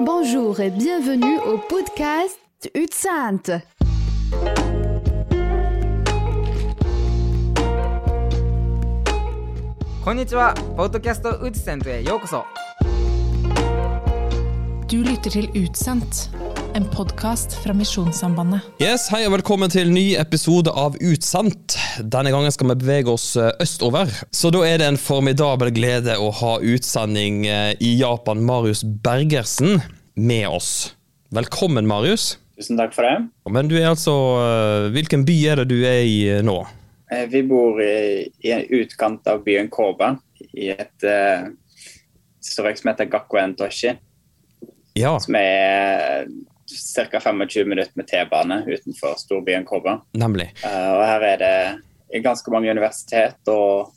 Bonjour et bienvenue au podcast Utsant. Konnichiwa, podcast Utsent へようこそ Du lytter til Utsendt, en podkast fra Misjonssambandet. Yes, Hei og velkommen til ny episode av Utsendt. Denne gangen skal vi bevege oss eh, østover. Så da er det en formidabel glede å ha utsending eh, i Japan, Marius Bergersen, med oss. Velkommen, Marius. Tusen takk for det. Men du er altså eh, Hvilken by er det du er i nå? Eh, Vi bor i, i en utkant av byen Kobe, i et uh, strøk som heter Gakuen Toshi, Ja, som er ca. 25 minutter med T-bane utenfor storbyen Kobe. nemlig. Eh, og her er det ganske mange universitet og,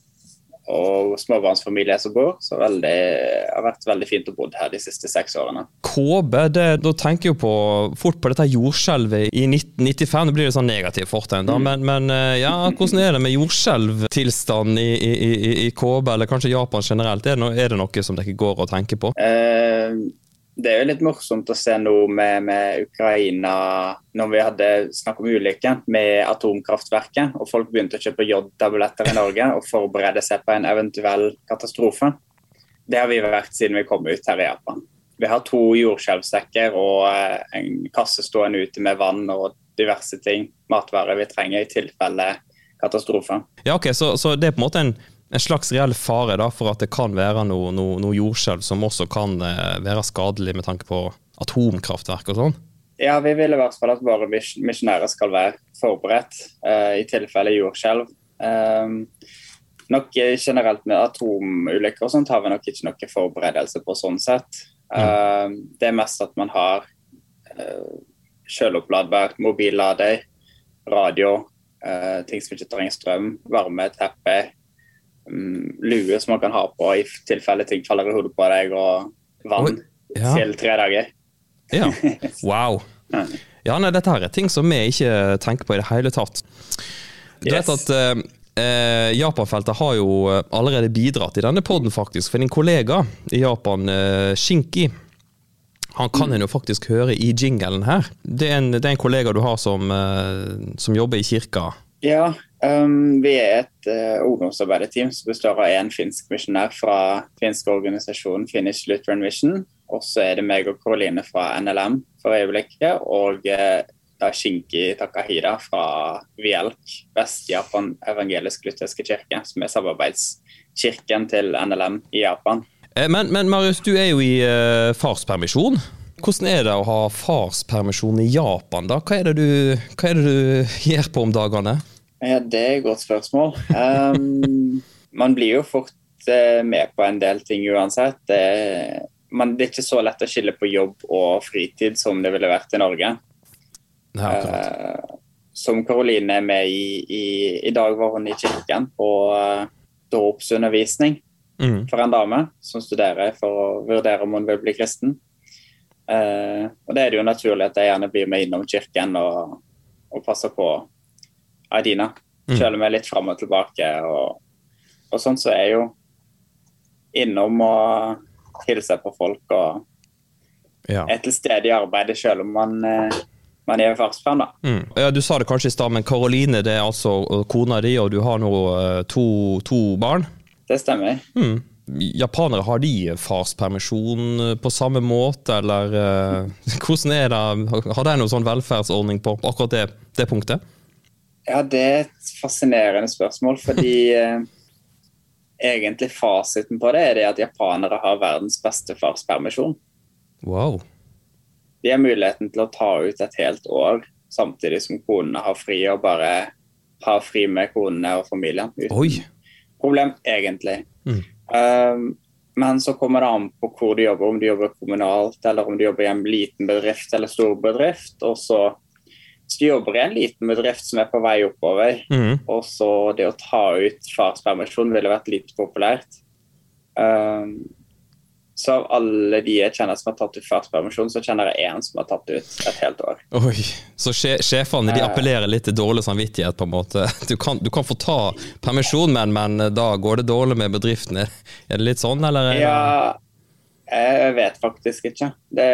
og småbarnsfamilier som bor, så veldig, det har vært veldig fint å bo her de siste seks årene. Kåbe, det, da tenker jeg jo på, fort på dette jordskjelvet i 1995. Det blir jo sånn negativt fortegn, da. Men, men eh, ja, hvordan er det med jordskjelvtilstanden i, i, i, i Kåbe, eller kanskje Japan generelt? Er det, noe, er det noe som dere går og tenker på? Eh, det er jo litt morsomt å se nå med, med Ukraina, når vi hadde snakk om ulykken med atomkraftverket, og folk begynte å kjøpe jodtabletter i Norge og forberede seg på en eventuell katastrofe. Det har vi vært siden vi kom ut her i Japan. Vi har to jordskjelvsekker og eh, en kasse stående ute med vann og diverse ting, matvarer vi trenger i tilfelle katastrofe. Ja, ok, Så, så det er på en måte en, en slags reell fare da, for at det kan være noe, noe, noe jordskjelv som også kan eh, være skadelig med tanke på atomkraftverk og sånn? Ja, vi vil i hvert fall at våre misjonærer skal være forberedt eh, i tilfelle jordskjelv. Um, nok eh, generelt med atomulykker og sånt har vi nok ikke noe forberedelse på sånn sett. Um, det er mest at man har uh, selvoppladbar mobillader, radio, eh, ting som ikke trenger strøm, varme, teppe, mm, lue som man kan ha på i tilfelle ting faller i hodet på deg, og vann ja. til tre dager. Ja. Wow. Ja, nei, dette her er ting som vi ikke tenker på i det hele tatt. Du Yes. vet at eh, eh, Japan-feltet har jo eh, allerede bidratt i denne podden, faktisk. For din kollega i Japan, eh, Shinki, han kan en jo faktisk høre i jinglen her. Det er en, det er en kollega du har som, eh, som jobber i kirka. Ja, um, vi er et uh, ungdomsarbeiderteam som består av én finsk misjonær fra finsk organisasjon Finnish Lutheran Mission. Og så er det meg og Karoline fra NLM for øyeblikket. Og uh, da Shinki Takahira fra Vielk, Vest-Japan evangelisk lutherske kirke, som er samarbeidskirken til NLM i Japan. Eh, Men, men Marius, du er jo i uh, farspermisjon. Hvordan er det å ha farspermisjon i Japan, da? Hva er det du, hva er det du gjør på om dagene? Ja, Det er et godt spørsmål. Um, man blir jo fort eh, med på en del ting uansett. Det, man, det er ikke så lett å skille på jobb og fritid som det ville vært i Norge. Nei, akkurat. Eh, som Karoline er med i, i I dag var hun i kirken på uh, dåpsundervisning Mm. for en dame som studerer for å vurdere om hun vil bli kristen. Uh, og det er det jo naturlig at jeg gjerne blir med innom kirken og, og passer på Aidina. om jeg er litt fram og tilbake. Og, og sånn så er jeg jo innom og hilser på folk og Ja. er til stede i arbeidet selv om man, eh, man er farsperm, da. Mm. ja, Du sa det kanskje i stad, men Karoline det er altså kona di, og du har nå eh, to, to barn. Det stemmer. Mm. Japanere, har de farspermisjon eh, på samme måte, eller uh, hvordan er det? Har de noen sånn velferdsordning på akkurat det, det punktet? Ja, det er et fascinerende spørsmål, fordi eh, egentlig fasiten på det er det at japanere har verdens beste farspermisjon. Wow. De har muligheten til å ta ut et helt år samtidig som konene har fri, og bare ha fri med konene og familien. Uten Oi. problem, egentlig. Mm. Um, men så kommer det an på hvor de jobber, om de jobber kommunalt, eller om de jobber i en liten bedrift eller stor bedrift. Og så hvis jobber i en liten bedrift som er på vei oppover, Mm. og så det å ta ut farspermisjon ville vært litt populært. Um, så av alle de jeg kjenner som har tatt ut farspermisjon, så kjenner jeg én som har tatt ut et helt år. Oi, Så sjefene de Eh. appellerer litt til dårlig samvittighet, på en måte. Du kan, du kan få ta permisjon, men, men da går det dårlig med bedriftene. Er det litt sånn, eller? er Ja, Jeg vet faktisk ikke. Det,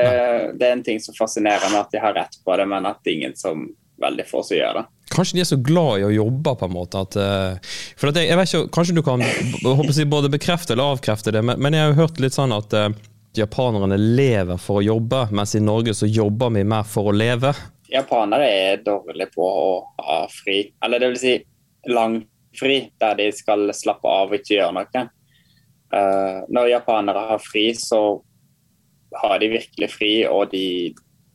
det er en ting som fascinerer meg at de har rett på det, men at det er ingen som veldig få som gjør det. Kanskje de er så glad i å jobbe, på en måte. At, eh, for jeg, jeg vet ikke, Kanskje du kan jeg både bekrefte eller avkrefte det, men, men jeg har jo hørt litt sånn at uh, japanerne lever for å jobbe, mens i Norge så jobber vi mer for å leve. Japanere er dårlige på å ha fri, eller det vil si lang fri, der de skal slappe av og ikke gjøre noe. Eh, når japanere har fri, så har de virkelig fri, og de,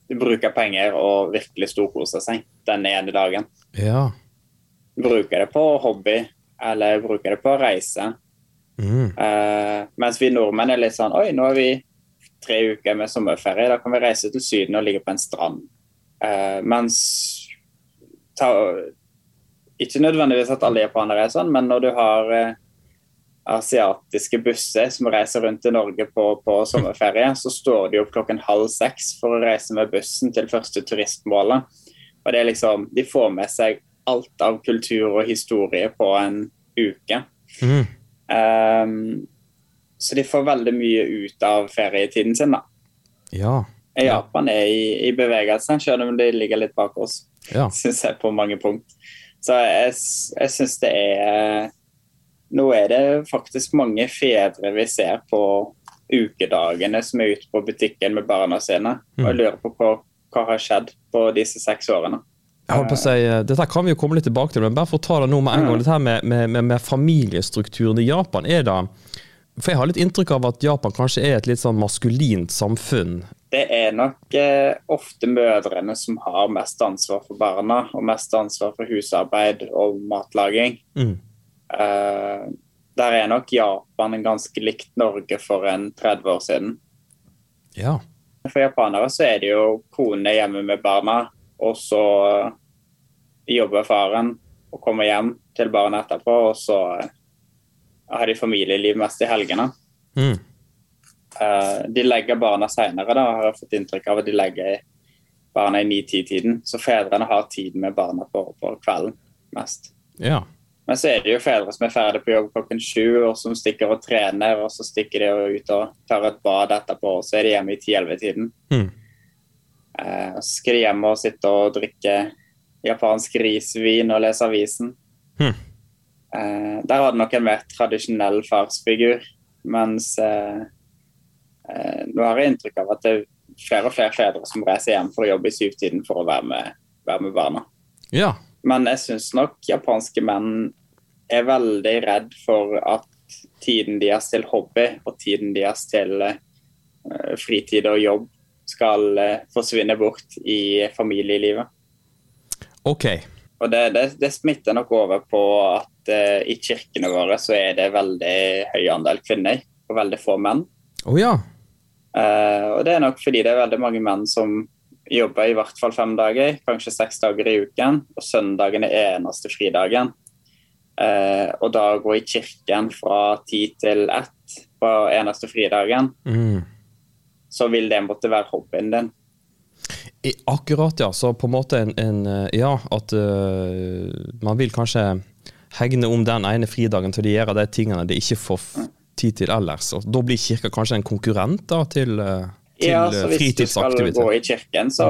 de bruker penger og virkelig storkoser seg den ene dagen. Ja. Bruker det på hobby, eller bruker det på reise. Mm. Uh, mens vi nordmenn er litt sånn Oi, nå er vi tre uker med sommerferie. Da kan vi reise til Syden og ligge på en strand. Uh, mens ta, Ikke nødvendigvis at alle japanere er sånn, men når du har asiatiske busser som reiser rundt i Norge på, på sommerferie, så står de opp klokken halv seks for å reise med bussen til første turistmålet. Og det er liksom, De får med seg alt av kultur og historie på en uke. Mm. Um, så de får veldig mye ut av ferietiden sin. da. Ja. Japan er i, i bevegelse, selv om de ligger litt bak oss, ja. syns jeg, på mange punkt. Så jeg, jeg syns det er Nå er det faktisk mange fedre vi ser på ukedagene som er ute på butikken med barna sine. Og jeg lurer på hva, hva har skjedd på disse seks årene. Jeg holdt på å si, eh, Dette kan vi jo komme litt tilbake til, men bare for å ta det nå med en gang. Dette her med, med, med, med familiestrukturen i Japan, er det For jeg har litt inntrykk av at Japan kanskje er et litt sånn maskulint samfunn. Det er nok eh, ofte mødrene som har mest ansvar for barna, og mest ansvar for husarbeid og matlaging. Mm. Eh, der er nok Japan en ganske likt Norge for en 30 år siden. Ja. For japanere så er det jo konene hjemme med barna, og så jobber faren og kommer hjem til barna etterpå, og så har de familieliv mest i helgene. Mm. Eh, de legger barna seinere, har jeg fått inntrykk av at de legger barna i ni-ti-tiden. Så fedrene har tid med barna på, på kvelden mest. ja. Men så er det jo fedre som er ferdig på jobb klokken sju, og som stikker og trener, og så stikker de ut og tar et bad etterpå, og så er de hjemme i ti-elleve-tiden. Mm. Eh, så skal de hjem og sitte og drikke japansk risvin og lese avisen. Mm. Eh, der hadde nok en mer tradisjonell farsfigur, mens eh, nå har jeg inntrykk av at det er flere og flere fedre som reiser hjem for å jobbe i syvtiden for å være med, være med barna. Ja. Men jeg syns nok japanske menn er veldig redd for at tiden deres til hobby og tiden deres til eh, fritid og jobb skal eh, forsvinne bort i familielivet. Ok. Og det, det, det smitter nok over på at uh, i kirkene våre så er det veldig høy andel kvinner og veldig få menn. Å ja. Uh, og det er nok fordi det er veldig mange menn som jobber i hvert fall fem dager, kanskje seks dager i uken, og søndagen er eneste fridagen. Eh, og da gå i kirken fra ti til ett på eneste fridagen, Mm. så vil det måtte være hobbyen din. I- Akkurat, ja. Så på en måte en, en eh, Ja, at uh, man vil kanskje hegne om den ene fridagen til å gjøre de tingene de ikke får tid til ellers. Og da blir kirka kanskje en konkurrent da, til, eh, til Ja, eh, så hvis du skal gå i kirken, så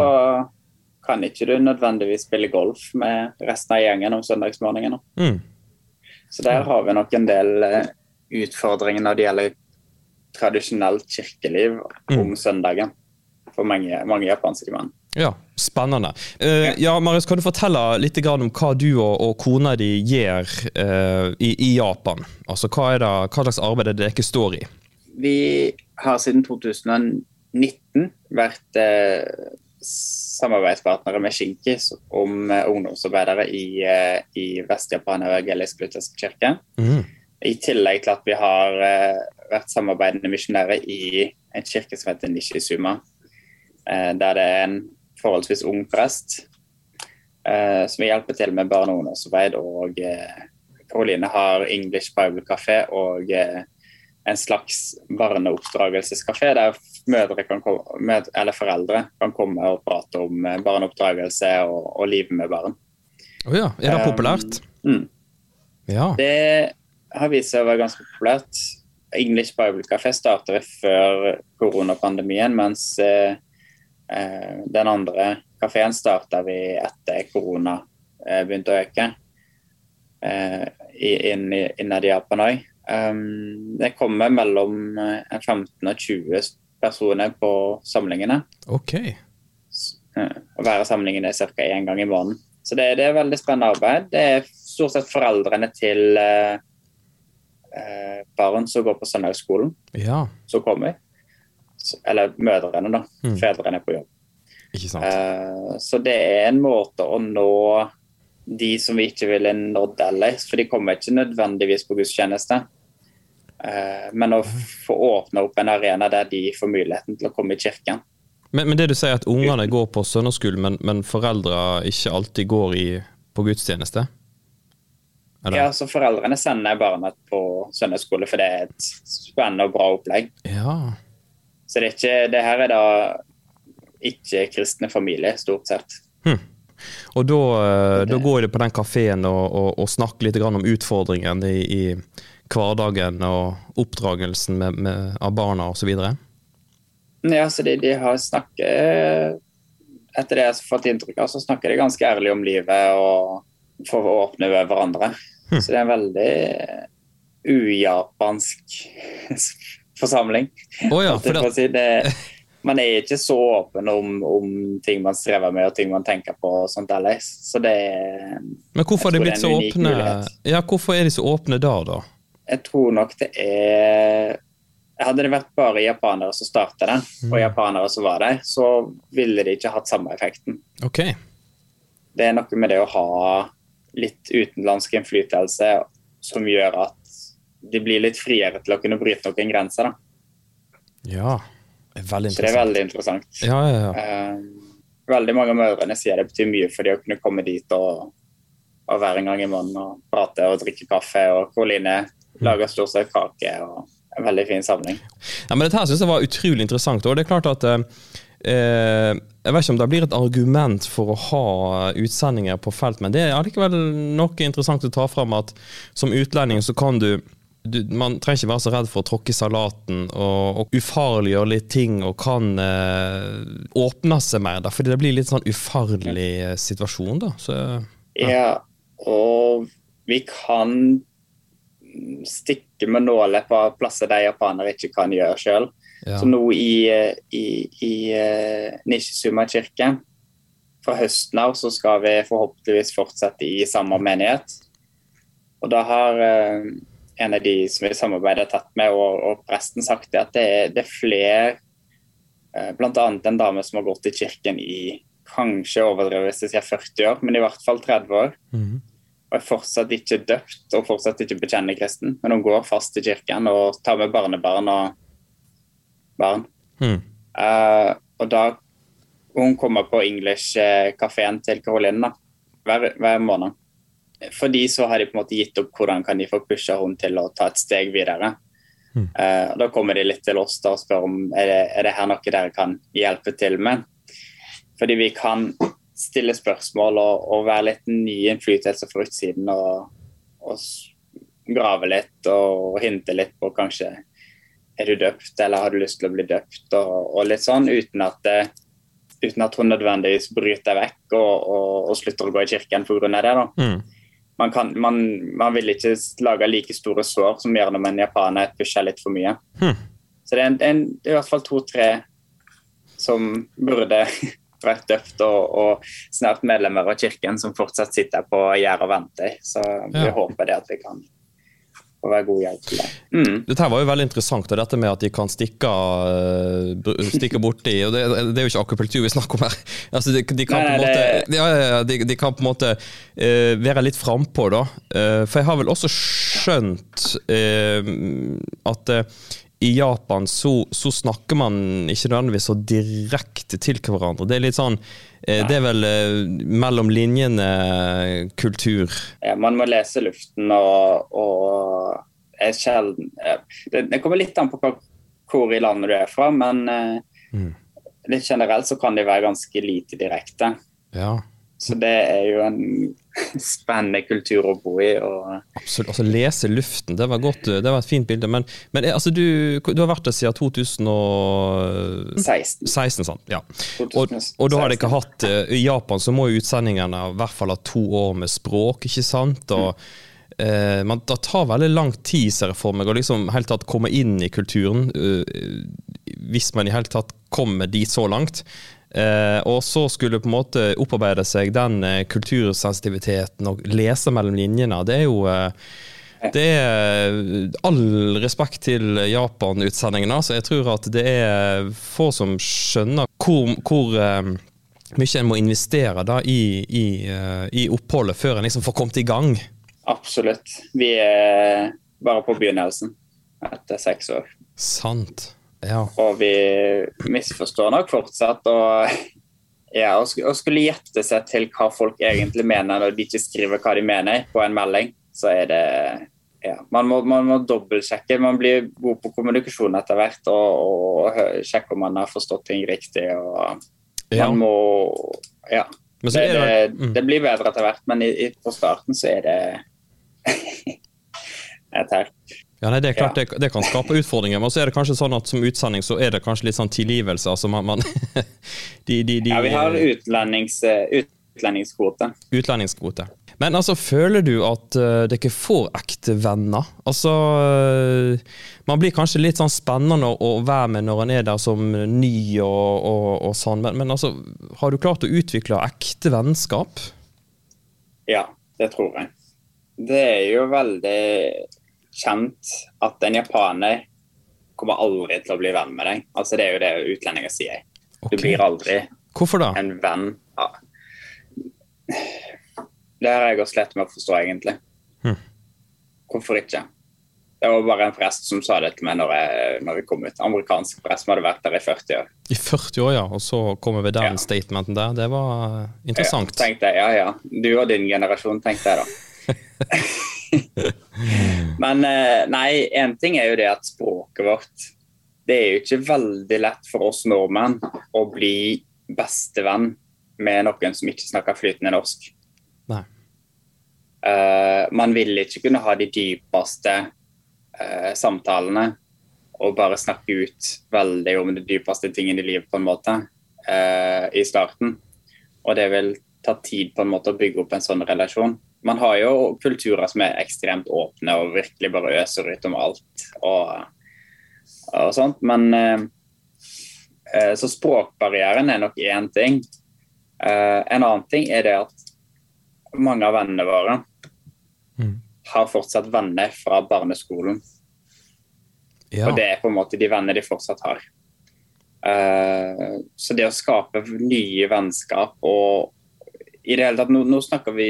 kan ikke du nødvendigvis spille golf med resten av gjengen om søndagsmorgenen. Mm. Så der har vi nok en del eh, utfordringer når det gjelder tradisjonelt kirkeliv om søndagen for mange, mange japanske menn. Ja, spennende. Uh, ja, Marius, kan du fortelle litt om hva du og, og kona di gjør uh, i, i Japan? Altså, hva, det, hva slags arbeid er det dere står i? Vi har siden 2019 vært eh, samarbeidspartnere med Shinki om eh, ungdomsarbeidere i, eh, i Vest-Japan evangelisk luthersk kirke. Mm. I tillegg til at vi har vært samarbeidende misjonærer i en kirke som heter Nishizuma, eh, der det er en forholdsvis ung prest eh, som vi hjelper til med barne- og ungdomsarbeid. Og Karoline har English Bible Café og en slags barneoppdragelseskafé der mødre kan komme, eller foreldre kan komme og prate om eh, barneoppdragelse og, og livet med barn. Å ja, er det Um, populært? Mm. Ja. Det har vist seg å være ganske populært. English Bible Café starta før koronapandemien, mens eh, eh, den andre kafeen starta vi etter korona begynte å øke. Eh, inn, innad i Japan også. Um, det kommer mellom eh, 15 og 20 personer på samlingene. Ok. Og Å være samlingene ca. én gang i måneden. Så det, det er veldig spennende arbeid. Det er stort sett foreldrene til eh, eh, barn som går på søndagsskolen, Ja, som kommer. Eller mødrene, da. Mm. Fedrene er på jobb. Eh, så det er en måte å nå de som vi ikke ville nådd ellers, for de kommer ikke nødvendigvis på gudstjeneste. Eh, men å få åpne opp en arena der de får muligheten til å komme i kirken. Men, men det du sier at ungene går på søndagsskolen, men, men foreldra ikke alltid går i, på gudstjeneste? Eller? Ja, så Foreldrene sender barna på søndagsskole, for det er et spennende og bra opplegg. Ja. Så det, er ikke, det her er da ikke-kristne familier, stort sett. Og da, okay. da går jeg på den kafeen og, og, og snakker litt grann om utfordringene i, i hverdagen og oppdragelsen med, med, av barna osv. Ja, så de, de har snakket Etter det jeg har fått inntrykk av, så snakker de ganske ærlig om livet og får åpne ved hverandre. Så det er en veldig ujapansk forsamling. Oh ja, for å det, man er ikke så åpen om, om ting man strever med og ting man tenker på og sånt ellers. Så det er men hvorfor er de blitt er så åpne? Ja, hvorfor er de så åpne da, da? Jeg tror nok det er Hadde det vært bare japanere som starta det, og japanere som var der, så ville de ikke hatt samme effekten. Ok. Det er noe med det å ha litt utenlandsk innflytelse som gjør at de blir litt friere til å kunne bryte noen grenser. Da. Ja. Veldig Så det er veldig interessant. Ja, ja, ja. Eh, veldig mange av mødrene sier det betyr mye for de å kunne komme dit og, og være en gang i måneden og prate og drikke kaffe. Og Karoline lager stort sett kake. og en veldig fin samling. Ja, men Dette her synes jeg var utrolig interessant. og det er klart at eh, eh, Jeg vet ikke om det blir et argument for å ha utsendinger på felt, men det er allikevel noe interessant å ta fram at som utlending så kan du du, man trenger ikke være så redd for å tråkke salaten og, og ufarliggjøre litt ting og kan eh, åpne seg mer, da, fordi det blir litt sånn ufarlig eh, situasjon. da. Så, Ja, og vi kan stikke med nåler på plasser de japanere ikke kan gjøre sjøl. ja. Så nå i, i, i uh, Nishizuma kirke, fra høsten av, så skal vi forhåpentligvis fortsette i samme menighet. Og da har eh, en av de som vi samarbeider tett med, og, og presten sagt det at det er, det er flere, uh, bl.a. en dame som har gått i kirken i kanskje overdrevet hvis jeg sier 40 år, men i hvert fall 30 år. Mhm. Og er fortsatt ikke døpt og fortsatt ikke bekjenner kristen, men hun går fast i kirken og tar med barnebarn og barn. Mm. Uh, og da hun kommer på English-kafeen til Caroline da, hver, hver måned. For de så har de på en måte gitt opp hvordan kan de få pusha henne til å ta et steg videre. Mm. Uh, Da kommer de litt til oss da og spør om er det, er det her noe dere kan hjelpe til med. Fordi vi kan stille spørsmål og, og være litt ny innflytelse fra utsiden og, og grave litt og hinte litt på kanskje er du døpt, eller har du lyst til å bli døpt, og, og litt sånn, uten at, det, uten at hun nødvendigvis bryter vekk og, og, og slutter å gå i kirken pga. det. da. Mhm. Man, kan, man, man vil ikke lage like store sår som gjør når en japaner pusher litt for mye. Hmm. Så det er, en, en, i hvert fall to-tre som burde vært døpt, og, og snart medlemmer av kirken som fortsatt sitter på gjerdet og venter. Så vi Ja. håper det at vi kan få være god hjelp til deg. Mm. Dette var jo veldig interessant, og dette med at de kan stikke, eh, stikke borti og det, det er jo ikke akupunktur vi snakker om her. Altså, de, de, kan Nei, måte, ja, de, de kan på en måte uh, være litt frampå, da. Uh, for jeg har vel også skjønt uh, at i Japan så, så snakker man ikke nødvendigvis så direkte til hverandre. Det er litt sånn eh, Det er vel eh, mellom linjene-kultur. Ja, man må lese luften og, og er sjelden det, det kommer litt an på hva, hvor i landet du er fra, men eh, Mm. litt generelt så kan de være ganske lite direkte. Ja. Så det er jo en spennende kultur å bo i. Absolutt. Altså, lese luften, det var godt, det var et fint bilde. Men, men altså, du, du har vært der siden 2016, 16. sant? Ja. Og, og da har dere hatt eh, I Japan så må jo utsendingene i hvert fall ha to år med språk, ikke sant? Og eh, man, Det tar veldig lang tid, ser jeg for meg, å liksom helt tatt komme inn i kulturen. uh, hvis man i hele tatt kommer dit så langt. Eh, og så skulle på en måte opparbeide seg den eh, kultursensitiviteten og lese mellom linjene. Det er jo eh, det er all respekt til Japan-utsendingene. Altså. jeg tror at det er få som skjønner hvor, hvor eh, mye en må investere da i, i, eh, i oppholdet før en liksom får kommet i gang. Absolutt. Vi er bare på begynnelsen etter seks år. Sant. Ja. Og vi misforstår nok fortsatt. Og, ja, og, å skulle gjette seg til hva folk egentlig mener når de ikke skriver hva de mener på en melding, så er det ja, man må, man må dobbeltsjekke. Man blir god på kommunikasjon etter hvert og, og og sjekke om man har forstått ting riktig. og Ja. Man må Ja. Det, det, det, mm. det blir bedre etter hvert, men i, i, på starten så er det et her. Ja, nei, det er klart det, det kan skape utfordringer, men så er det kanskje sånn at som utsending så er det kanskje litt sånn tilgivelse. altså man, man de, de, de, Ja, vi har utlendings, utlendingskvote. utlendingskvote. Men altså, føler du at uh, dere får ekte venner? Altså, uh, Man blir kanskje litt sånn spennende å, å være med når en er der som ny og, og, og sånn, men, men altså, har du klart å utvikle ekte vennskap? Ja, det tror jeg. Det er jo veldig kjent at en japaner kommer aldri til å bli venn med deg. Altså Det er jo det utlendinger sier. Du blir aldri en venn. Ja. Det har jeg også lett med å forstå, egentlig. Hm. Hvorfor ikke? Det var bare en prest som sa det til meg når, jeg, når vi kom ut. Amerikansk prest som hadde vært der i 40 år. I 40 år, ja, og så kommer vi den Ja. statementen der. Det var interessant. Ja, tenkte jeg, ja ja, du og din generasjon, tenkte jeg da. Men eh, nei, én ting er jo det at språket vårt Det er jo ikke veldig lett for oss nordmenn å bli bestevenn med noen som ikke snakker flytende norsk. Nei. Uh, man vil ikke kunne ha de dypeste uh, samtalene og bare snakke ut veldig om de dypeste tingene i livet på en måte uh, i starten. Og det vil ta tid på en måte å bygge opp en sånn relasjon. Man har jo kulturer som er ekstremt åpne og virkelig bare øser ut om alt og, og sånt, men eh, eh, Så språkbarrieren er nok én ting. Eh, en annen ting er det at mange av vennene våre Mm. har fortsatt venner fra barneskolen. Ja. Og det er på en måte de vennene de fortsatt har. Eh, så det å skape nye vennskap og i det hele tatt, nå, nå snakker vi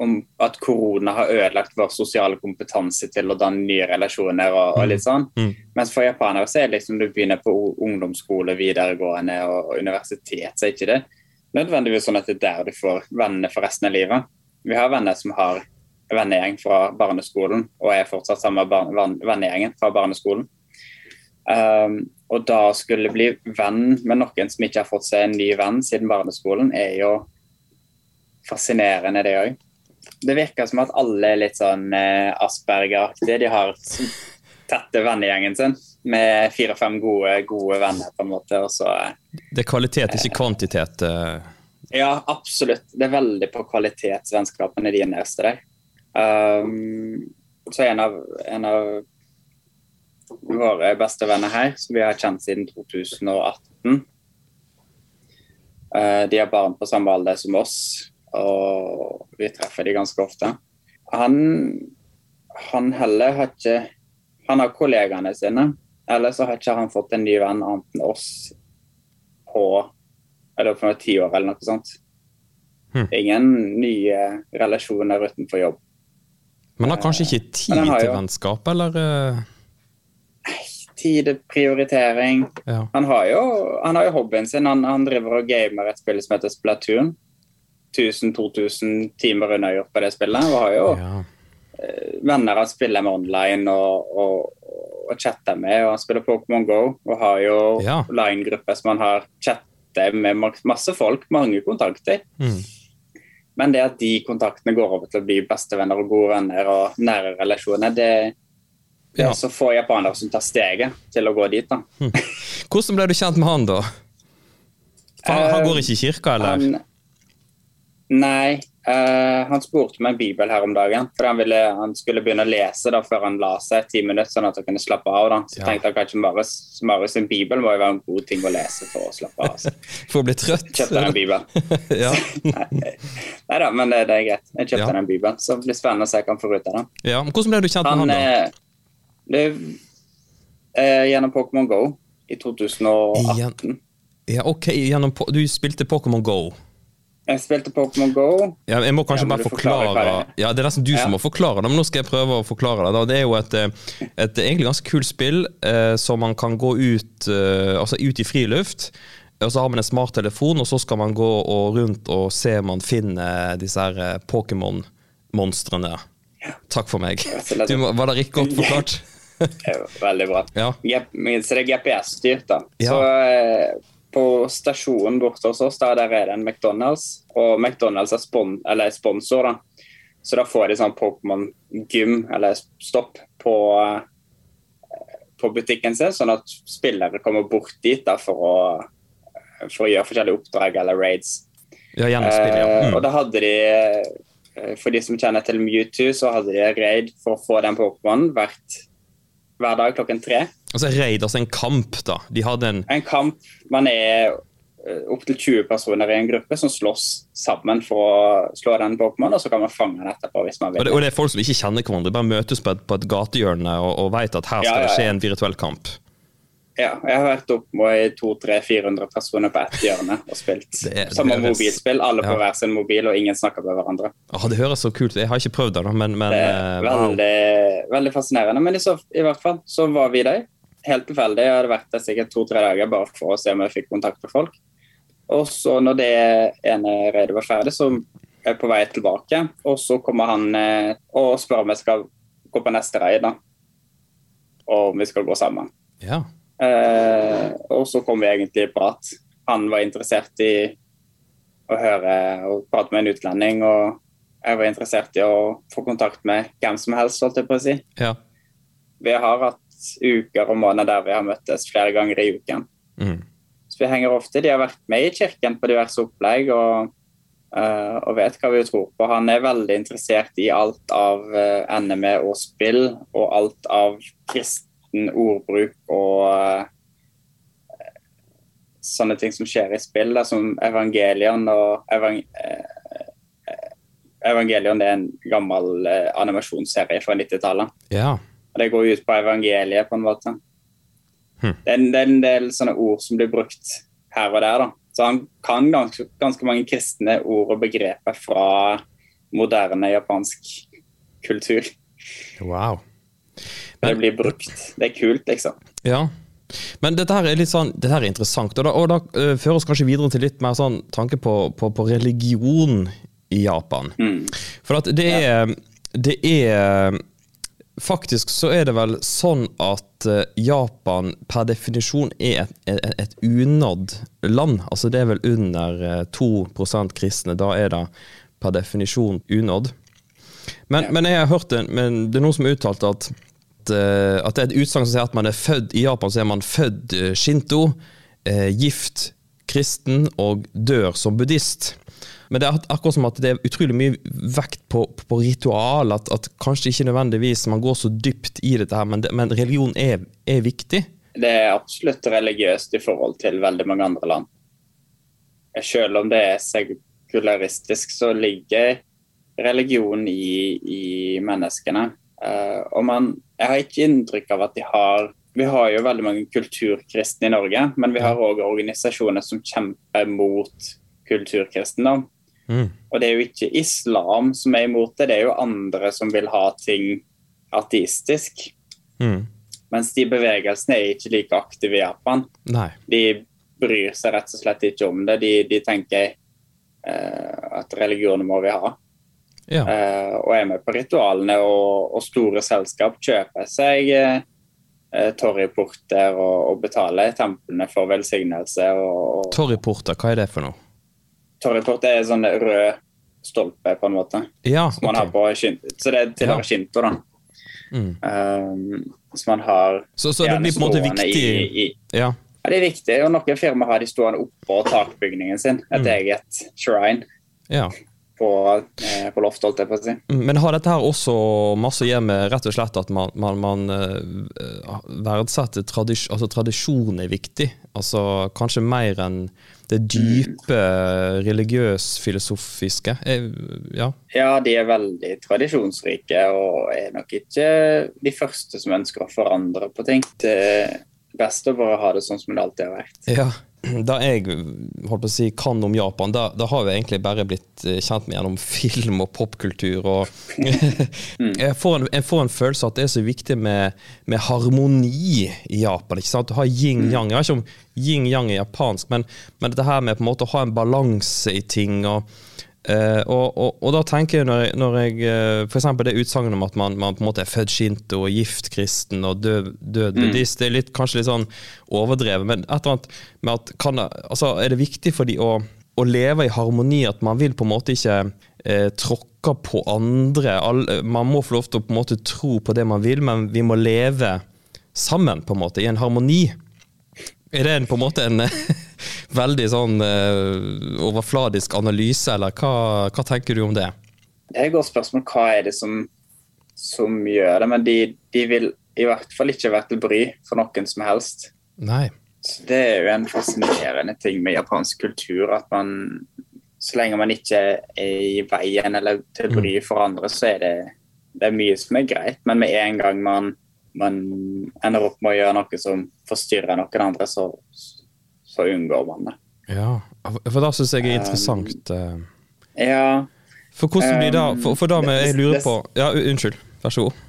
om at korona har ødelagt vår sosiale kompetanse til å danne nye relasjoner og, og litt sånn. Mm. Mens for japanere så er det liksom du begynner på ungdomsskole, videregående og universitet, så er ikke det nødvendigvis sånn at det er der du får venner for resten av livet. Vi har venner som har vennegjeng fra barneskolen og er fortsatt samme med vennegjengen fra barneskolen. Um, og da skulle bli venn med noen som ikke har fått seg en ny venn siden barneskolen, er jo fascinerende, det òg. Det virker som at alle er litt sånn eh, Asperger-aktige. De har tette vennegjengen sin med fire-fem gode, gode venner, på en måte. Og så eh, Det er kvalitet, ikke kvantitet. eh. Ja, absolutt. Det er veldig på kvalitetsvennskapene de er nærmeste der. Um, så en av, en av våre beste venner her, som vi har kjent siden 2018 eh, De har barn på samme alder som oss, og vi treffer de ganske ofte. Han, han heller har ikke Han har kollegaene sine, eller så har ikke han fått en ny venn annet enn oss på eller på ti år eller noe sånt. Hmm. Ingen nye relasjoner utenfor jobb. Men har kanskje ikke tid Men til jo- vennskap, eller? Tid Tid, prioritering. Ja. Han har jo, han har jo hobbyen sin. Han, han driver og gamer et spill som heter Splatoon. 1000-2000 timer unnagjort på det spillet. Og har jo ja. venner han spiller med online og, og, og chatter med. Og han spiller Pokémon Go og har jo Ja. line-grupper som han har chatter med masse folk, mange kontakter. Mm. Men det at de kontaktene går over til å bli bestevenner og gode venner og nære relasjoner, det, det Ja. er så få japanere som tar steget til å gå dit. da. Hvordan ble du kjent med han, da? For han, han Eh, går ikke i kirka, eller? Han, nei, uh, han spurte meg en bibel her om dagen. For han, ville, han skulle begynne å lese da før han la seg ti minutter, sånn at han kunne slappe av. da. Så Ja. tenkte jeg kanskje Marius, Marius sin bibel må jo være en god ting å lese for å slappe av. Så For å bli trøtt? kjøpte han en bibel. ja. Nei da, men det, det er greit. Jeg kjøpte Ja. den bibelen, så det blir spennende å se hva han får ut av den. ja. Men Hvordan ble du kjent med Han han, da? eh, det, eh, Gjennom Pokémon Go i 2018. Igjen. Ja, ok, gjennom, Du spilte Pokémon Go. Jeg spilte Pokémon Go. Ja, jeg må kanskje Ja, må bare forklare forklare? Ja, Det er nesten du som må forklare det, men nå skal jeg prøve å forklare det. Det er jo et, et egentlig ganske kult spill eh, som man kan gå ut, eh, altså ut i friluft. Og så har man en smarttelefon, og så skal man gå og rundt og se om man finner disse her eh, Pokémon-monstrene. Takk for meg. Du, var det riktig godt forklart? Veldig bra. Ja. Så det er GPS-styrt, da. Ja. Så eh, på stasjonen borte hos oss, der, der er det en McDonald's, og McDonald's er, spon eller er sponsor, da. Så da får de sånn Pokémon-gym, eller stopp, på, eh, på butikken sin, sånn at spillere kommer bort dit da, for å, for å gjøre forskjellige oppdrag eller raids. Ja, gjennom spillet, ja. Eh, Mm. Og da hadde de, eh, for de som kjenner til Mewtwo, så hadde de raid for å få den Pokémonen hver dag klokken tre. Altså raid, altså en kamp, da. De hadde en En kamp man er opptil 20 personer i en gruppe som slåss sammen for å slå den Pokémon, og så kan man fange den etterpå hvis man Og vil. det, og det er folk som ikke kjenner hverandre, bare møtes på et, på et gatehjørne og, og vet at her skal Ja, ja, det skje en virtuell kamp. Ja, jeg har vært opp med 200-400 personer på ett hjørne og spilt. Det er- Samme høres- mobilspill, alle på Ja. hver sin mobil, og ingen snakker med hverandre. Åh, det høres så kult ut. Jeg har ikke prøvd det, men, men Det er veldig, wow. veldig fascinerende. Men i, så, i hvert fall så var vi der. Helt tilfeldig. Jeg hadde vært der sikkert to-tre dager bare for å se om jeg fikk kontakt med folk. Og så når det ene raidet var ferdig, så er jeg på vei tilbake. Og så kommer han eh, og spør om jeg skal gå på neste raid, da. Og om vi skal gå sammen. Ja. Eh, og så kom vi egentlig i prat. Han var interessert i å høre og prate med en utlending, og jeg var interessert i å få kontakt med hvem som helst, holdt jeg på å si. ja. Vi har hatt uker og måneder der vi har møttes flere ganger i uken. Mm. Så vi henger ofte. De har vært med i kirken på diverse opplegg og, uh, og vet hva vi tror på. Han er veldig interessert i alt av uh, NME og spill, og alt av kristen ordbruk og uh, sånne ting som skjer i spill, da, som Evangelion og evang eh, eh, Evangelion er en gammel eh, animasjonsserie fra 90-tallet. ja. Og det går ut på evangeliet, på en måte. Hm. Det, er det er en del sånne ord som blir brukt her og der. da. Så han kan ganske, ganske mange kristne ord og begreper fra moderne japansk kultur. Wow. Det blir brukt. Det er kult, liksom. Ja. Men dette her er litt sånn, dette her er interessant, og da, og da uh, fører oss kanskje videre til litt mer sånn tanke på, på, på religion i Japan. Mm. For at det er, det er Faktisk så er det vel sånn at eh, Japan per definisjon er et, et, et unådd land. Altså det er vel under eh, 2% kristne. Da er det per definisjon unådd. Men, men jeg har hørt det, men det er noen som har uttalt at, at, eh, det er et utsagn som sier at man er født i Japan, så er man født eh, shinto, eh, gift kristen og dør som buddhist. Men det er akkurat som at det er utrolig mye vekt på, på ritual, at, at kanskje ikke nødvendigvis man går så dypt i dette her, men, det, men religion er, er viktig. Det er absolutt religiøst i forhold til veldig mange andre land. Selv om det er sekularistisk, så ligger religion i, i menneskene. Uh, og man, jeg har ikke inntrykk av at de har Vi har jo veldig mange kulturkristne i Norge, men vi har òg organisasjoner som kjemper mot kulturkristendom. Mm. Og det er jo ikke islam som er imot det, det er jo andre som vil ha ting ateistisk. Mm. Mens de bevegelsene er ikke like aktive i Japan. Nei. De bryr seg rett og slett ikke om det. De, de tenker eh, at religioner må vi ha. Ja. Eh, og er med på ritualene, og, og store selskap kjøper seg eh, torryporter torgporter og, og betaler templene for velsignelse. Og, og Torgporter, hva er det for noe? Torgport er sånn rød stolpe, på en måte. Ja, Som man har på shin Så det tilhører Ja. shinto, da. Mm. Um, så man har Så, så det blir på en måte viktig I, i, Ja. ja, det er viktig. Og noen firmaer har de stående oppå takbygningen sin. Et Mm. eget shrine ja. på, eh, på loftet, holdt jeg på å si. Men har dette her også masse å gjøre med rett og slett at man, man, man eh, verdsetter tradis altså tradisjon er viktig? Altså kanskje mer enn det dype religiøs-filosofiske? Eh, Ja. Ja, de er veldig tradisjonsrike og er nok ikke de første som ønsker å forandre på ting. Det er best å bare ha det sånn som det alltid har vært. ja. Da jeg holdt på å si, kan om Japan, da, det har vi egentlig bare blitt eh, kjent med gjennom film og popkultur. og jeg, får en, jeg får en følelse av at det er så viktig med, med harmoni i Japan. ikke sant? Du har yin-yang. Jeg vet ikke om yin-yang er japansk, men, men dette her med på en måte å ha en balanse i ting. og Eh, og, og, og da tenker jeg når jeg, når jeg eh, eksempel det utsagnet om at man, man på en måte er født shinto og gift kristen og død, død buddhist, det er litt, kanskje litt sånn overdrevet. Men et eller annet med at kan, altså, er det viktig for de å, å leve i harmoni at man vil på en måte ikke eh, tråkke på andre? All, man må få lov til å på en måte tro på det man vil, men vi må leve sammen på en måte, i en harmoni. Er det en, på en måte en veldig sånn uh, overfladisk analyse, eller hva, hva tenker du om det? Det er et godt spørsmål. Hva er det som, som gjør det? Men de, de vil i hvert fall ikke være til bry for noen som helst. Nei. Så det er jo en fascinerende ting med japansk kultur. At man, så lenge man ikke er i veien eller til bry for andre, så er det, det er mye som er greit. Men med en gang man, man ender opp med å gjøre noe som forstyrrer noen andre, så, så unngår man det. Ja, for da syns jeg er interessant. Um, Ja, For hvordan blir det For, for da med, jeg lurer på Ja, unnskyld. Vær så god.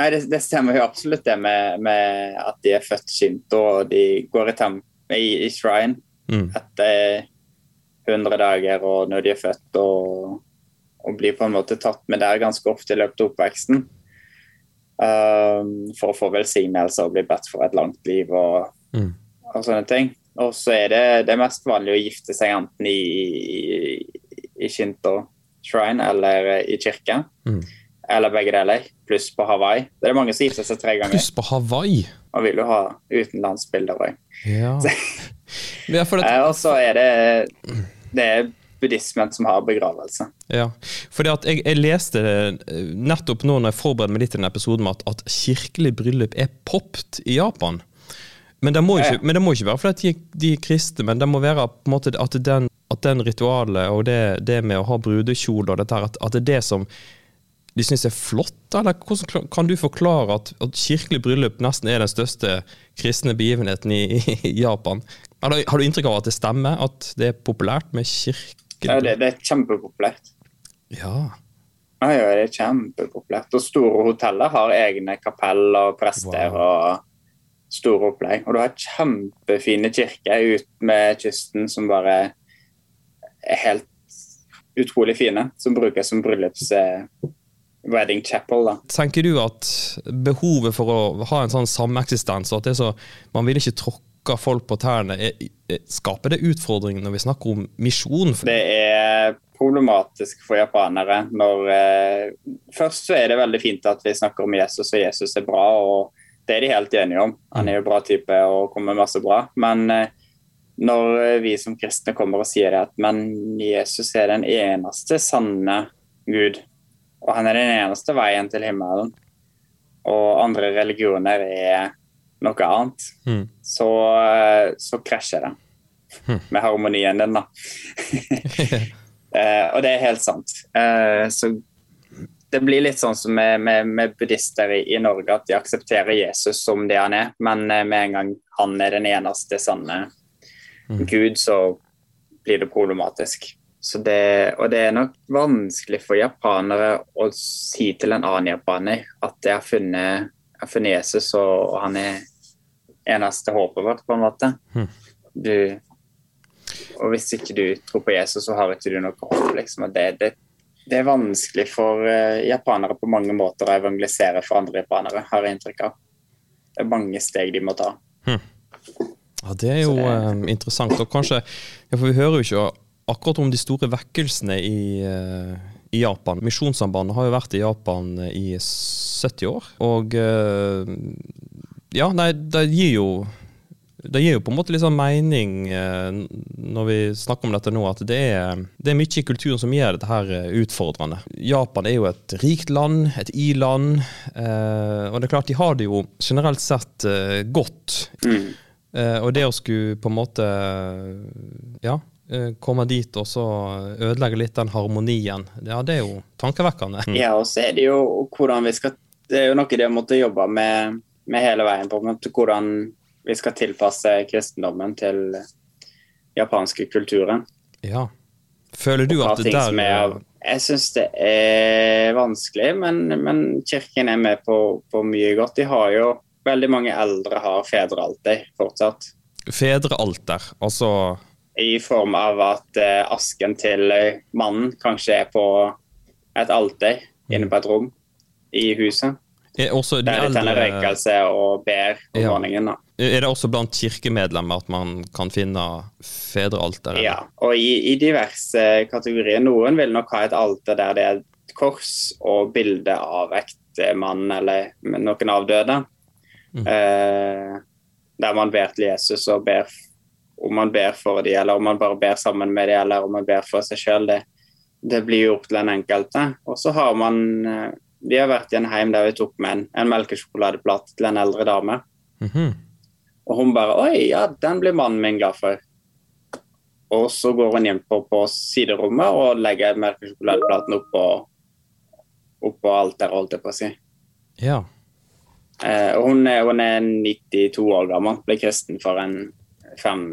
Nei, det, det stemmer jo absolutt det med, med at de er født shinto og de går i, tem i, i shrine Mm. etter 100 dager og når de er født, og, og blir på en måte tatt med der ganske ofte i løpet av oppveksten. Um, for å få velsignelse og bli bedt for et langt liv og, Mm. og sånne ting. Og så er det, det er mest vanlig å gifte seg enten i, i, i shinto shrine eller i kirke. Mm. Eller begge deler, pluss på Hawaii. Det er mange som gifter seg tre ganger. Pluss på Hawaii. Man vil jo ha utenlandsbilder òg. Ja. Eh, og så er det det er buddhismen som har begravelse. Ja, fordi at jeg, jeg leste eh, nettopp nå når jeg forberedte meg litt til denne episoden, at, at kirkelig bryllup er popped i Japan. Men det må Ja, ikke, ja. men det må ikke være fordi de, de er kristne, men det må være måte at den, at den ritualet og det, det med å ha brudekjole og dette her, at, at det er det som de syns er flott, eller hvordan kan du forklare at, at kirkelig bryllup nesten er den største kristne begivenheten i, i Japan? Har du, har du inntrykk av at det stemmer, at det er populært med kirkelig Ja, det, det er kjempepopulært. Ja. Ja, ja, det er kjempepopulært. Og store hoteller har egne kapell og prester og store opplegg. Og du har kjempefine kirker ut med kysten som bare er helt utrolig fine. Som brukes som bryllups eh, wedding chapel. da. Tenker du at behovet for å ha en sånn sameksistens, og at det er så, man vil ikke tråkke folk på tærne, er, er, skaper det utfordringer når vi snakker om misjon? Det er problematisk for japanere når eh, Først så er det veldig fint at vi snakker om Jesus, og Jesus er bra. og Det er de helt enige om. Han er jo bra type og kommer med masse bra. Men eh, når vi som kristne kommer og sier det at men Jesus er den eneste sanne Gud, og han er den eneste veien til himmelen, og andre religioner er noe annet, Mm. så, eh, så krasjer det med harmonien din, da. Eh, og det er helt sant. Eh, så det blir litt sånn som med, med, med buddhister i, i Norge, at de aksepterer Jesus som det han er, men eh, med en gang han er den eneste sanne Gud, så blir det problematisk. Så det, og det er nok vanskelig for japanere å si til en annen japaner at jeg har funnet, jeg har funnet Jesus, og, og han er eneste håpet vårt, på en måte. Du, og hvis ikke du tror på Jesus, så har ikke du noe håp. Liksom. Og det, det, det er vanskelig for eh, japanere på mange måter å evangelisere for andre japanere, har jeg inntrykk av. Det er mange steg de må ta. Ja, Det er jo det- eh, interessant. Og kanskje, ja, for Vi hører jo ikke akkurat om de store vekkelsene i, eh, i Japan. Misjonssambandet har jo vært i Japan i 70 år, og eh, ja, nei, det gir jo det gir jo på en måte litt sånn mening eh, når vi snakker om dette nå, at det er, det er mye i kulturen som gjør dette her eh, utfordrende. Japan er jo et rikt land, et i-land, eh, og det er klart de har det jo generelt sett godt. Mm. Og det å skulle på en måte ja, komme dit og så ødelegge litt den harmonien, ja, det er jo tankevekkende. Ja, og så er det jo hvordan vi skal Det er jo noe de har måttet jobbe med, med hele veien på en måte, hvordan vi skal tilpasse kristendommen til japanske kulturen. Ja. Føler du at det der er av- Jeg syns det er vanskelig, men, men kirken er med på, på mye godt. De har jo Veldig mange eldre har fedrealter fortsatt. Fedrealter, altså I form av at eh, asken til eh, mannen kanskje er på et alter inne på et rom i huset. Er også de Der de tenner røykelse og ber om Ja. morgenen. da. Er det også blant kirkemedlemmer at man kan finne fedrealter? Ja, og i, i diverse kategorier. Noen vil nok ha et alter der det er et kors og bilde av ektemann eller noen avdøde. Mm. Eh, der man ber til Jesus og ber om man ber for dem, eller om man bare ber sammen med dem, eller om man ber for seg sjøl. Det, det blir jo opp til den enkelte. Og så har man eh, Vi har vært i en heim der vi tok med en, en melkesjokoladeplate til en eldre dame. Mhm. Og hun bare Oi, ja, den blir mannen min glad for. Og så går hun hjem på, på siderommet og legger melkesjokoladeplaten oppå oppå alteret, holdt jeg på å si. Ja. Eh, og hun er, hun er 92 år gammel, ble kristen for en fem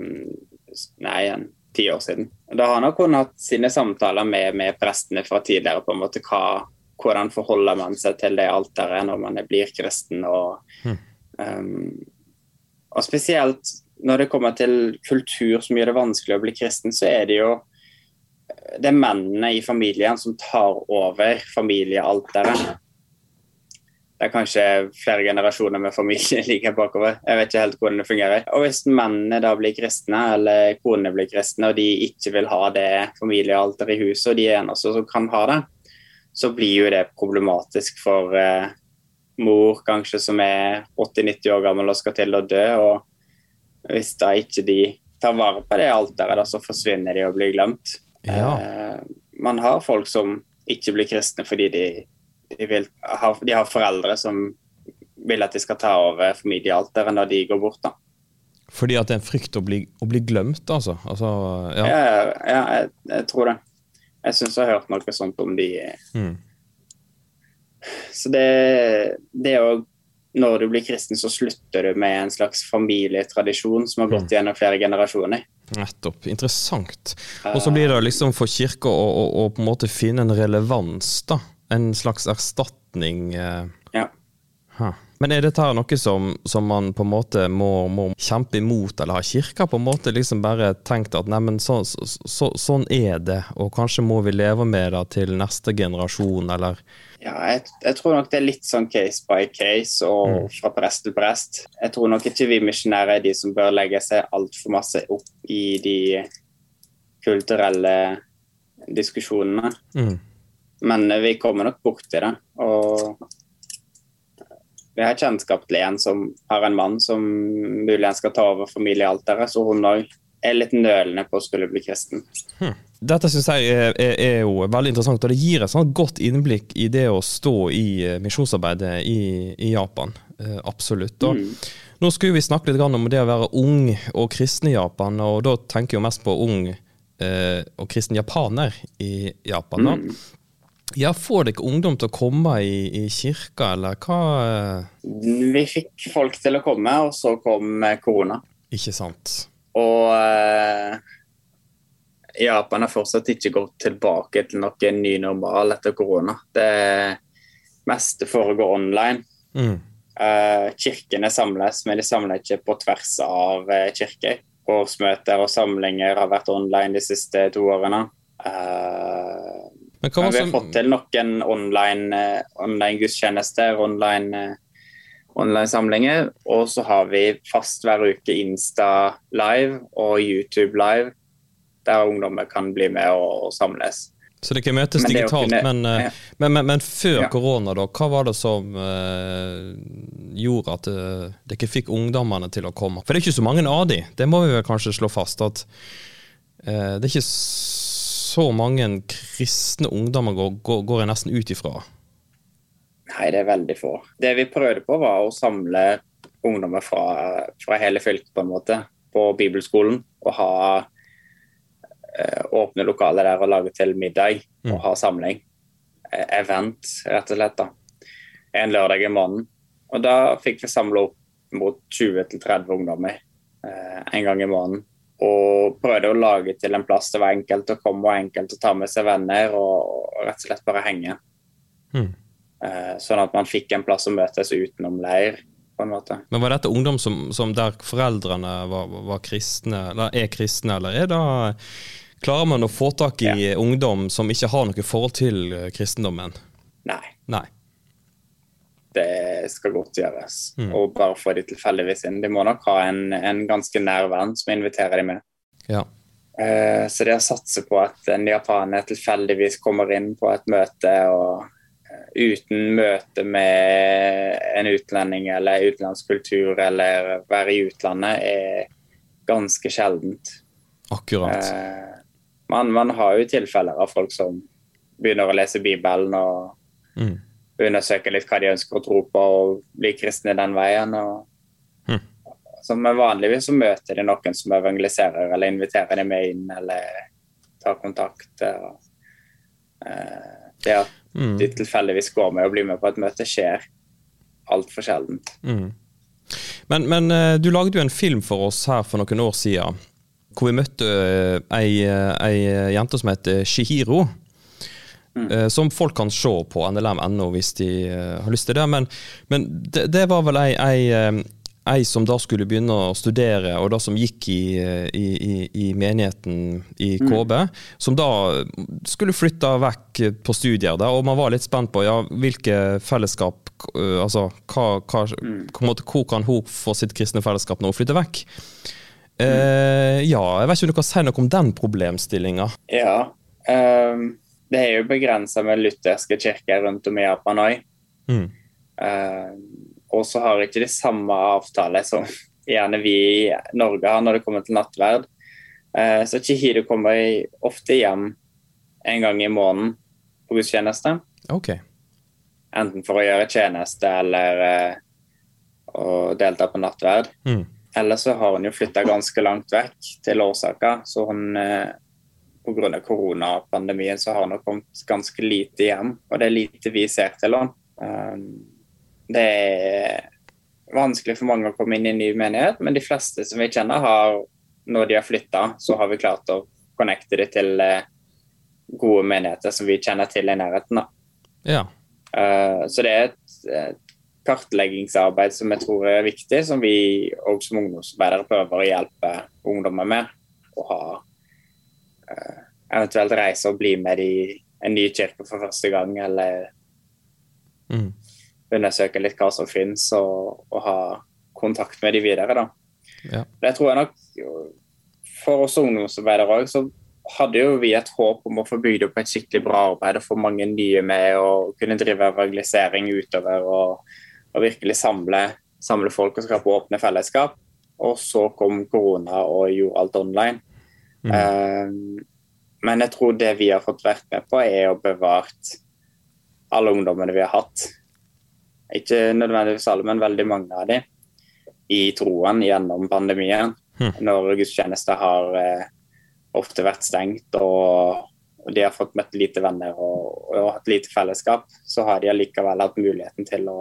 Nei, en ti år siden. Da har nok hun hatt sine samtaler med, med prestene fra tidligere på en måte hva, hvordan forholder man seg til det alteret når man blir kristen. og um, og spesielt når det kommer til kultur som gjør det vanskelig å bli kristen, så er det jo det er mennene i familien som tar over familiealteret. Det er kanskje flere generasjoner med familie like bakover. Jeg vet ikke helt hvordan det fungerer. Og hvis mennene da blir kristne, eller konene blir kristne, og de ikke vil ha det familiealteret i huset, og de er eneste som kan ha det, så blir jo det problematisk for eh, mor kanskje som er 80-90 år gammel og skal til å dø. og Hvis da ikke de tar vare på det alteret, så forsvinner de og blir glemt. Ja. Eh, man har folk som ikke blir kristne fordi de, de, vil, har, de har foreldre som vil at de skal ta over familiealteret når de går bort. da. Fordi at det er en frykt å bli, å bli glemt, altså? altså ja. Ja, ja jeg, jeg tror det. Jeg syns jeg har hørt noe sånt om de Mm. Så det, det jo, Når du blir kristen, så slutter du med en slags familietradisjon som har gått gjennom flere generasjoner. Nettopp. Interessant. Og så blir det liksom for kirka å, å, å på en måte finne en relevans, da. En slags erstatning. eh. Ja. Huh. Men er dette noe som, som man på en måte må, må kjempe imot, eller har kirka på en måte liksom bare tenkt at neimen så, så, så, sånn er det, og kanskje må vi leve med det til neste generasjon, eller Ja, jeg, jeg tror nok det er litt sånn case by case og fra prest til prest. Jeg tror nok ikke vi misjonærer er de som bør legge seg altfor masse opp i de kulturelle diskusjonene. mm. Men vi kommer nok borti det. Og vi har kjennskap til en som har en mann som muligens skal ta over familiealteret, så hun òg er litt nølende på å skulle bli kristen. Dette syns jeg er, er, er jo veldig interessant, og det gir et sånt godt innblikk i det å stå i eh, misjonsarbeidet i, i Japan. Eh, absolutt. Og Nå skulle vi snakke litt om det å være ung og kristen i Japan, og da tenker jeg jo mest på ung eh, og kristen japaner i Japan. da. Ja, Får dere ungdom til å komme i, i kirka, eller hva? eh, Vi fikk folk til å komme, og så kom eh, korona. Ikke sant? Og eh, Japan har fortsatt ikke gått tilbake til noen ny normal etter korona. Det meste foregår online. Mm. Eh, kirkene samles, men de samler ikke på tvers av eh, kirker. Årsmøter og samlinger har vært online de siste to årene. Eh, Men hva var vi har fått til noen online, eh, online gudstjenester, online, eh, online samlinger. Og så har vi fast hver uke Insta live og YouTube live, der ungdommer kan bli med og, og samles. Så det kan møtes Men digitalt, kunne- men, eh, ja. men, men, men før Ja. korona, da, hva var det som uh, gjorde at uh, det ikke fikk ungdommene til å komme? For det er ikke så mange av de, det må vi vel kanskje slå fast. at uh, Det er ikke så mange kristne ungdommer går, går, går jeg nesten ut ifra. Nei, det er veldig få. Det vi prøvde på, var å samle ungdommer fra, fra hele fylket på en måte, på bibelskolen. Og ha eh, åpne lokaler der og lage til middag Mm. og ha samling. Eh, event, rett og slett. da. En lørdag i måneden. Og da fikk vi samle opp mot 20-30 ungdommer eh, en gang i måneden. Og prøvde å lage til en plass det var enkelt å komme og enkelt å ta med seg venner og, og rett og slett bare henge. Mm. Eh, Sånn at man fikk en plass å møtes utenom leir, på en måte. Men var dette ungdom som, som der foreldrene var, var kristne, eller er kristne, eller er da Klarer man å få tak i ungdom som ikke har noe forhold til kristendommen? Nei, Nei. Det skal godt gjøres. Mm. Og bare få de tilfeldigvis inn. De må nok ha en, en ganske nær venn som inviterer de med. Ja. Uh, Så det å satse på at en japaner tilfeldigvis kommer inn på et møte og eh, uten møte med en utlending eller utenlandsk kultur eller være i utlandet, er ganske sjeldent. Akkurat. Eh, man, man har jo tilfeller av folk som begynner å lese Bibelen og Mm. Undersøke litt hva de ønsker å tro på, og bli kristne den veien. Og, mm. så, vanligvis så møter de noen som evangeliserer, eller inviterer dem med inn, eller tar kontakt. Og, eh, det at Mm. de tilfeldigvis går med og blir med på et møte, skjer altfor sjeldent. Mm. Men, men eh, du lagde jo en film for oss her for noen år siden, hvor vi møtte eh, ei, ei jente som heter Shihiro. Eh, Som folk kan se på NLM.no hvis de eh, har lyst til det. Men, men det, det var vel ei, ei, eh, ei som da skulle begynne å studere, og da som gikk i, i, i, i menigheten i KB, som da skulle flytte vekk på studier. Da, og man var litt spent på ja, hvilke fellesskap Altså hva, hva, en måte, hvor kan hun få sitt kristne fellesskap når hun flytter vekk? Eh, ja, jeg vet ikke om du kan si noe om den problemstillinga. Ja. ehm, det er jo begrensa med lutherske kirker rundt om i Japan òg. Mm. Uh, og så har ikke de samme avtaler som gjerne vi i Norge har når det kommer til nattverd. Uh, så Chihiro kommer ofte hjem en gang i måneden på gudstjeneste. Okay. Enten for å gjøre tjeneste eller uh, å delta på nattverd. Mm. Eller så har hun jo flytta ganske langt vekk til Årsaka, så hun pga. koronapandemien så har han nok kommet ganske lite hjem. Og det er lite vi ser til henne. Um, det er vanskelig for mange å komme inn i en ny menighet, men de fleste som vi kjenner, har når de har flytta, så har vi klart å connecte dem til eh, gode menigheter som vi kjenner til i nærheten. Ja. Eh, Så det er et, kartleggingsarbeid som jeg tror er viktig, som vi òg som ungdomsarbeidere prøver å hjelpe ungdommer med. Å ha eventuelt reise og bli med i en ny kirke for første gang, eller Mm. undersøke litt hva som finnes, og, og ha kontakt med de videre. da. Ja. Det tror jeg nok For oss ungdomsarbeidere òg, så hadde jo vi et håp om å få bygd opp et skikkelig bra arbeid og få mange nye med og kunne drive evangelisering utover og, og virkelig samle, samle folk og skape åpne fellesskap. Og så kom korona og gjorde alt online. Mm. Eh, men jeg tror det vi har fått vært med på, er å bevart alle ungdommene vi har hatt. Ikke nødvendigvis alle, men veldig mange av dem i troen gjennom pandemien. Hmm. Når gudstjenester har eh, ofte vært stengt og, og de har fått møtt lite venner og, og hatt lite fellesskap, så har de allikevel hatt muligheten til å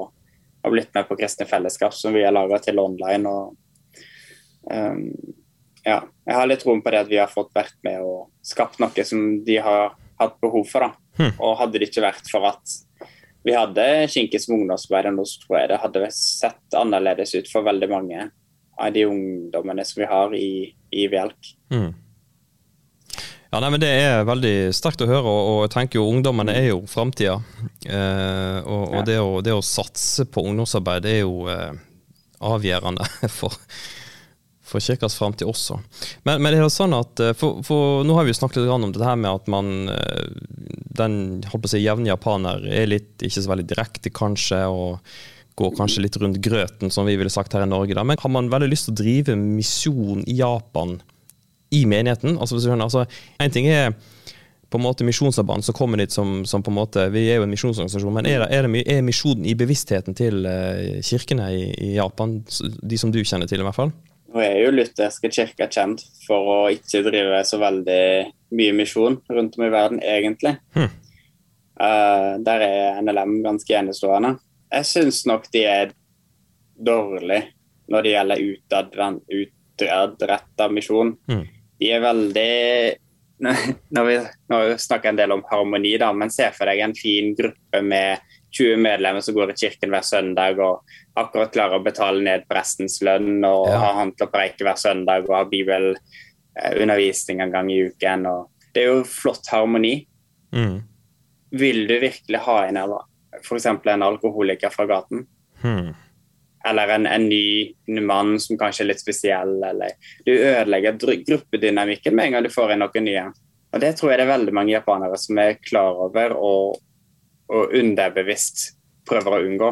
ha blitt med på kristne fellesskap som vi har laga til online. og ehm, ja, Jeg har litt troen på det at vi har fått vært med og skapt noe som de har hatt behov for. da. Hmm. Og hadde det ikke vært for at vi hadde Kinkis nå, så tror jeg det hadde sett annerledes ut for veldig mange av de ungdommene som vi har i, i Vjelk. Mm. Ja, nei, men Det er veldig sterkt å høre, og, og jeg tenker jo ungdommene er jo framtida. Eh, og og Ja. det, å, det å satse på ungdomsarbeid det er jo eh, avgjørende for, for kirkas framtid også. Men, men er jo sånn at eh, for, for Nå har vi jo snakket litt om dette her med at man eh, Den holdt på å si jevne japaner er litt ikke så veldig direkte, kanskje, og går kanskje litt rundt grøten, som vi ville sagt her i Norge. Da. Men har man veldig lyst til å drive misjon i Japan i menigheten? Altså, hvis du skjønner, altså, En ting er på en måte misjonsarbeid som kommer dit som, som, på en måte Vi er jo en misjonsorganisasjon, men er, det, er, det, er misjonen i bevisstheten til eh, kirkene i, i Japan, de som du kjenner til i hvert fall? Nå er jo lutherske kirka kjent for å ikke drive så veldig mye misjon rundt om i verden, egentlig. Hm. Uh, der er NLM ganske enestående. Jeg syns nok de er dårlige når det gjelder utad- utadretta misjon. Hm. De er veldig vi, nå snakker jeg en del om harmoni, da, men se for deg en fin gruppe med 20 medlemmer som går i kirken hver søndag og akkurat klarer å betale ned prestens lønn og Ja. har han til å preike hver søndag og har bibelundervisning en gang i uken. Og det er jo flott harmoni. Mm. Vil du virkelig ha inn f.eks. en alkoholiker fra gaten? Hmm. Eller en, en ny, ny mann som kanskje er litt spesiell, eller Du ødelegger gruppedynamikken med en gang du får inn noen nye. Og Det tror jeg det er veldig mange japanere som er klar over og, og underbevisst prøver å unngå.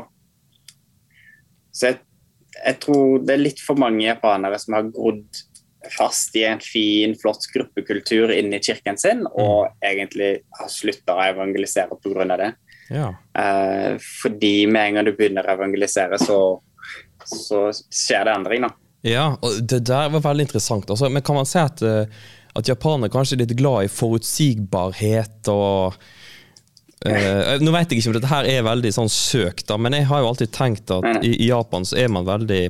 Så jeg, jeg tror det er litt for mange japanere som har grodd fast i en fin, flott gruppekultur inni kirken sin, og egentlig har slutta å evangelisere pga. det. Ja. Eh, fordi med en gang du begynner å evangelisere, så, så skjer det endring, da. ja, og det der var veldig interessant. Altså, men kan man si at, eh, at japanere kanskje er litt glad i forutsigbarhet og eh, Nå vet jeg ikke om dette her er veldig sånn søkt, da, men jeg har jo alltid tenkt at i, i Japan så er man veldig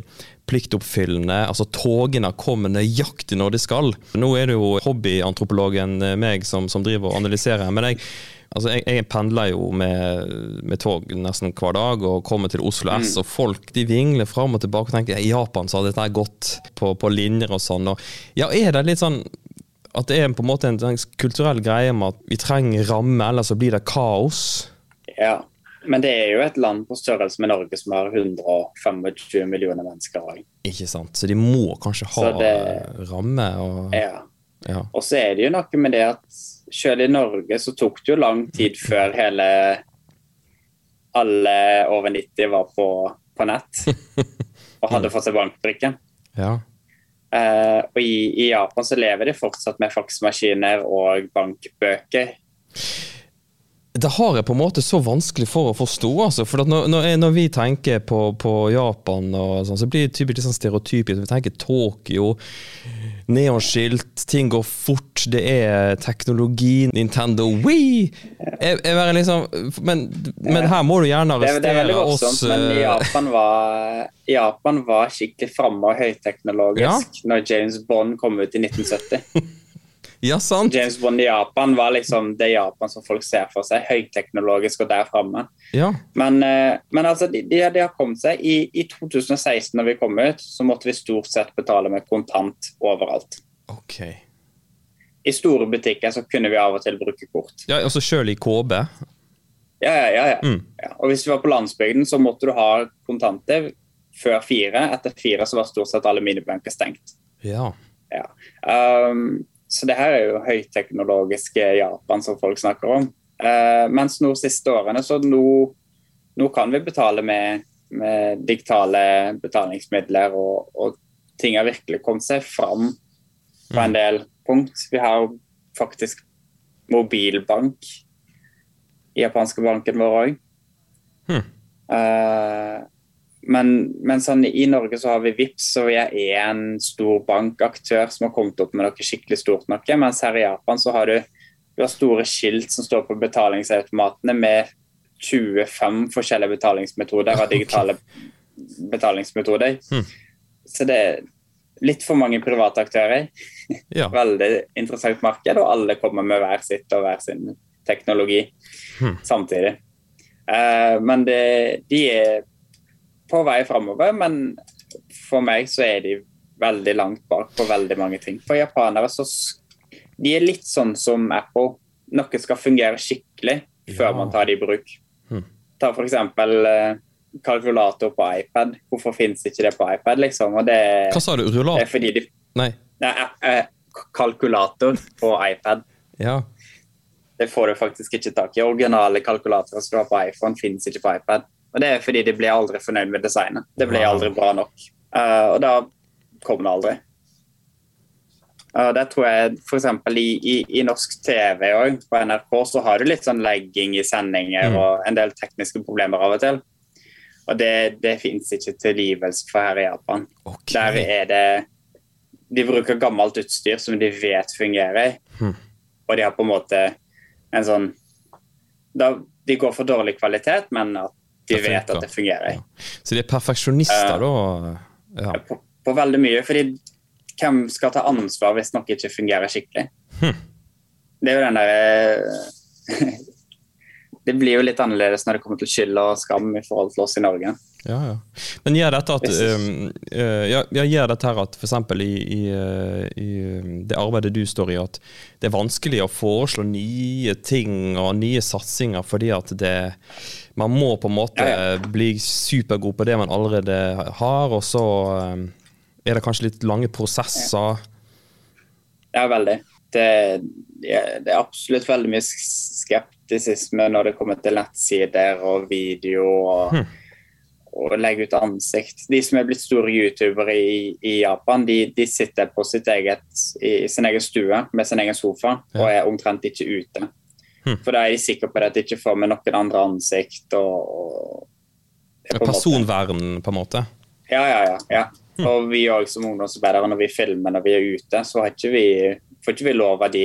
pliktoppfyllende. altså Togene kommer nøyaktig når de skal. Nå er det jo hobbyantropologen eh, meg som, som driver og analyserer. men jeg Altså, jeg, jeg pendler jo med, med tog nesten hver dag og kommer til Oslo S, og folk de vingler fram og tilbake og tenker i Japan så hadde dette gått på, på linjer og sånn. Og, ja, er det litt sånn at det er på en måte en, kulturell greie med at vi trenger ramme, ellers så blir det kaos? Ja. Men det er jo et land på størrelse med Norge som har 125 millioner mennesker òg. Ikke sant? Så de må kanskje ha det- ramme og Ja. ja. Og så er det jo noe med det at selv i Norge så tok det jo lang tid før hele alle over 90 var på, på nett og hadde fått seg bankbrikke. ja. Eh, og i, i Japan så lever de fortsatt med faksmaskiner og bankbøker. Det har jeg på en måte så vanskelig for å forstå. Altså, for når, når, når vi tenker på, på Japan, sånn, så blir det typisk sånn stereotypisk. Vi tenker Tokyo, neonskilt, ting går fort, det er teknologi, Nintendo Wii jeg, jeg liksom, men, men her må du gjerne Det, er- det er veldig arrestere oss. men eh, Japan var, Japan var skikkelig framme og høyteknologisk når James Bond kom ut i 1970. Ja, sant? James Bond i Japan var liksom det Japan som folk ser for seg, høyteknologisk og der framme. Ja. Men, eh, men altså, de, de, har kommet seg. I, I 2016, når vi kom ut, så måtte vi stort sett betale med kontant overalt. Ok. I store butikker så kunne vi av og til bruke kort. Ja, altså sjøl i KB. Ja, ja, ja, ja. Mm. ja. Og hvis du var på landsbygden, så måtte du ha kontanter før fire. Etter fire så var stort sett alle minibanker stengt. Ja. Ja. Um, så det her er jo høyteknologiske Japan som folk snakker om. Uh, mens nå siste årene, så nå, nå kan vi betale med, med digitale betalingsmidler, og, og ting har virkelig kommet seg fram på en del punkt. Vi har faktisk mobilbank i japanske banken vår òg. Hmm. Men, mens sånn, i Norge så har vi VIPS, og vi er én stor bankaktør som har kommet opp med noe skikkelig stort noe. Mens her i Japan så har du, du har store skilt som står på betalingsautomatene med 25 forskjellige betalingsmetoder og digitale betalingsmetoder. Hmm. Så det er litt for mange private aktører. ja. Veldig interessant marked, og alle kommer med hver sitt og hver sin teknologi Hmm. samtidig. Uh, men det, de er på vei framover, men for meg så er de veldig langt bak på veldig mange ting. For japanere så de er litt sånn som Apple. Noe skal fungere skikkelig før Ja. man tar det i bruk. Hmm. Ta eksempel eh, kalkulator på iPad. Hvorfor finnes ikke det på iPad, liksom? Og det, Hva sa du? det er fordi de Nei. Nei, kalkulator på iPad. Ja. Det får du faktisk ikke tak i. Originale kalkulatorer som du har på iPhone, finnes ikke på iPad. Og Det er fordi de blir aldri fornøyd med designet. Det blir aldri bra nok. Eh, og da kommer det aldri. Uh, det tror jeg f.eks. I, i, i norsk TV òg, på NRK, så har du litt sånn legging i sendinger Mm. og en del tekniske problemer av og til. Og det, det fins ikke tilgivelse for her i Japan. Okay. Der er det De bruker gammelt utstyr som de vet fungerer, mm. og de har på en måte en sånn da, De går for dårlig kvalitet, men at de vet funker. at det fungerer. Så de er perfeksjonister, uh, da? Ja. På, på veldig mye. fordi hvem skal ta ansvar hvis noe ikke fungerer skikkelig? Hm. Det er jo den derre Det blir jo litt annerledes når det kommer til skyld og skam i forhold til oss i Norge. Ja, ja. Men gjør dette at um, uh, ja, ja, gjør dette her at f.eks. I, i, i um, det arbeidet du står i, at det er vanskelig å foreslå nye ting og nye satsinger fordi at det Man må på en måte Ja, bli supergod på det man allerede har, og så um, er det kanskje litt lange prosesser. Ja, veldig. Det, det er absolutt veldig mye skeptisisme når det kommer til nettsider og video og, Hm. og legge ut ansikt. De som er blitt store youtubere i, i Japan, de, de sitter på sitt eget, i sin egen stue med sin egen sofa Ja. og er omtrent ikke ute. Hm. For da er de sikre på at de ikke får med noen andre ansikt. og, og på Personvern, måte- på en måte. ja, ja, ja. ja. Og vi òg som ungdomsarbeidere, når vi filmer når vi er ute, så har ikke vi, får ikke vi lov av de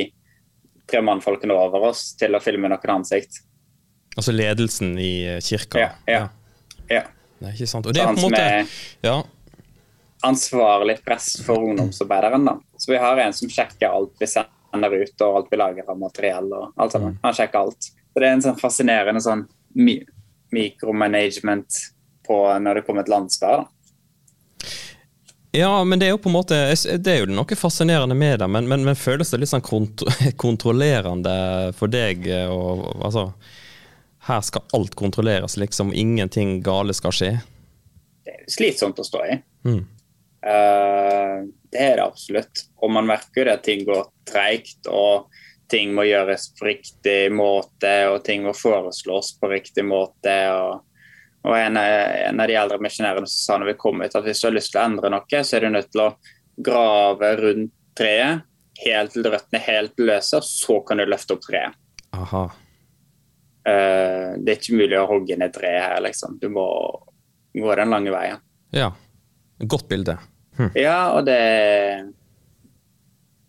tre mannfolkene over oss til å filme noen ansikt. Altså ledelsen i uh, kirka. Ja, ja. Ja. Nei, ikke sant. Og det er på en måte Ja. ansvarlig press for ungdomsarbeideren. da. Så vi har en som sjekker alt vi sender ut, og alt vi lager av materiell. og alt sammen. Han sjekker alt. Så Det er en sånn fascinerende sånn mi mikromanagement på når det kommer til ansvar. da. Ja, men det er jo på en måte Det er jo noe fascinerende med det, men, men, men føles det litt sånn kont kontrollerende for deg? eh, Og, altså, her skal alt kontrolleres, liksom. Ingenting gale skal skje. Det er slitsomt å stå i. Mm. Eh, det er det absolutt. Og man merker jo at ting går treigt, og ting må gjøres på riktig måte, og ting må foreslås på riktig måte. og og en, en av de eldre misjonærene sa når vi kom ut at hvis du har lyst til å endre noe, så er du nødt til å grave rundt treet helt til røttene er helt løse, og så kan du løfte opp treet. Aha. Uh, det er ikke mulig å hogge ned treet her, liksom. Du må gå den lange veien. Ja. Godt bilde. Hm. Ja, og det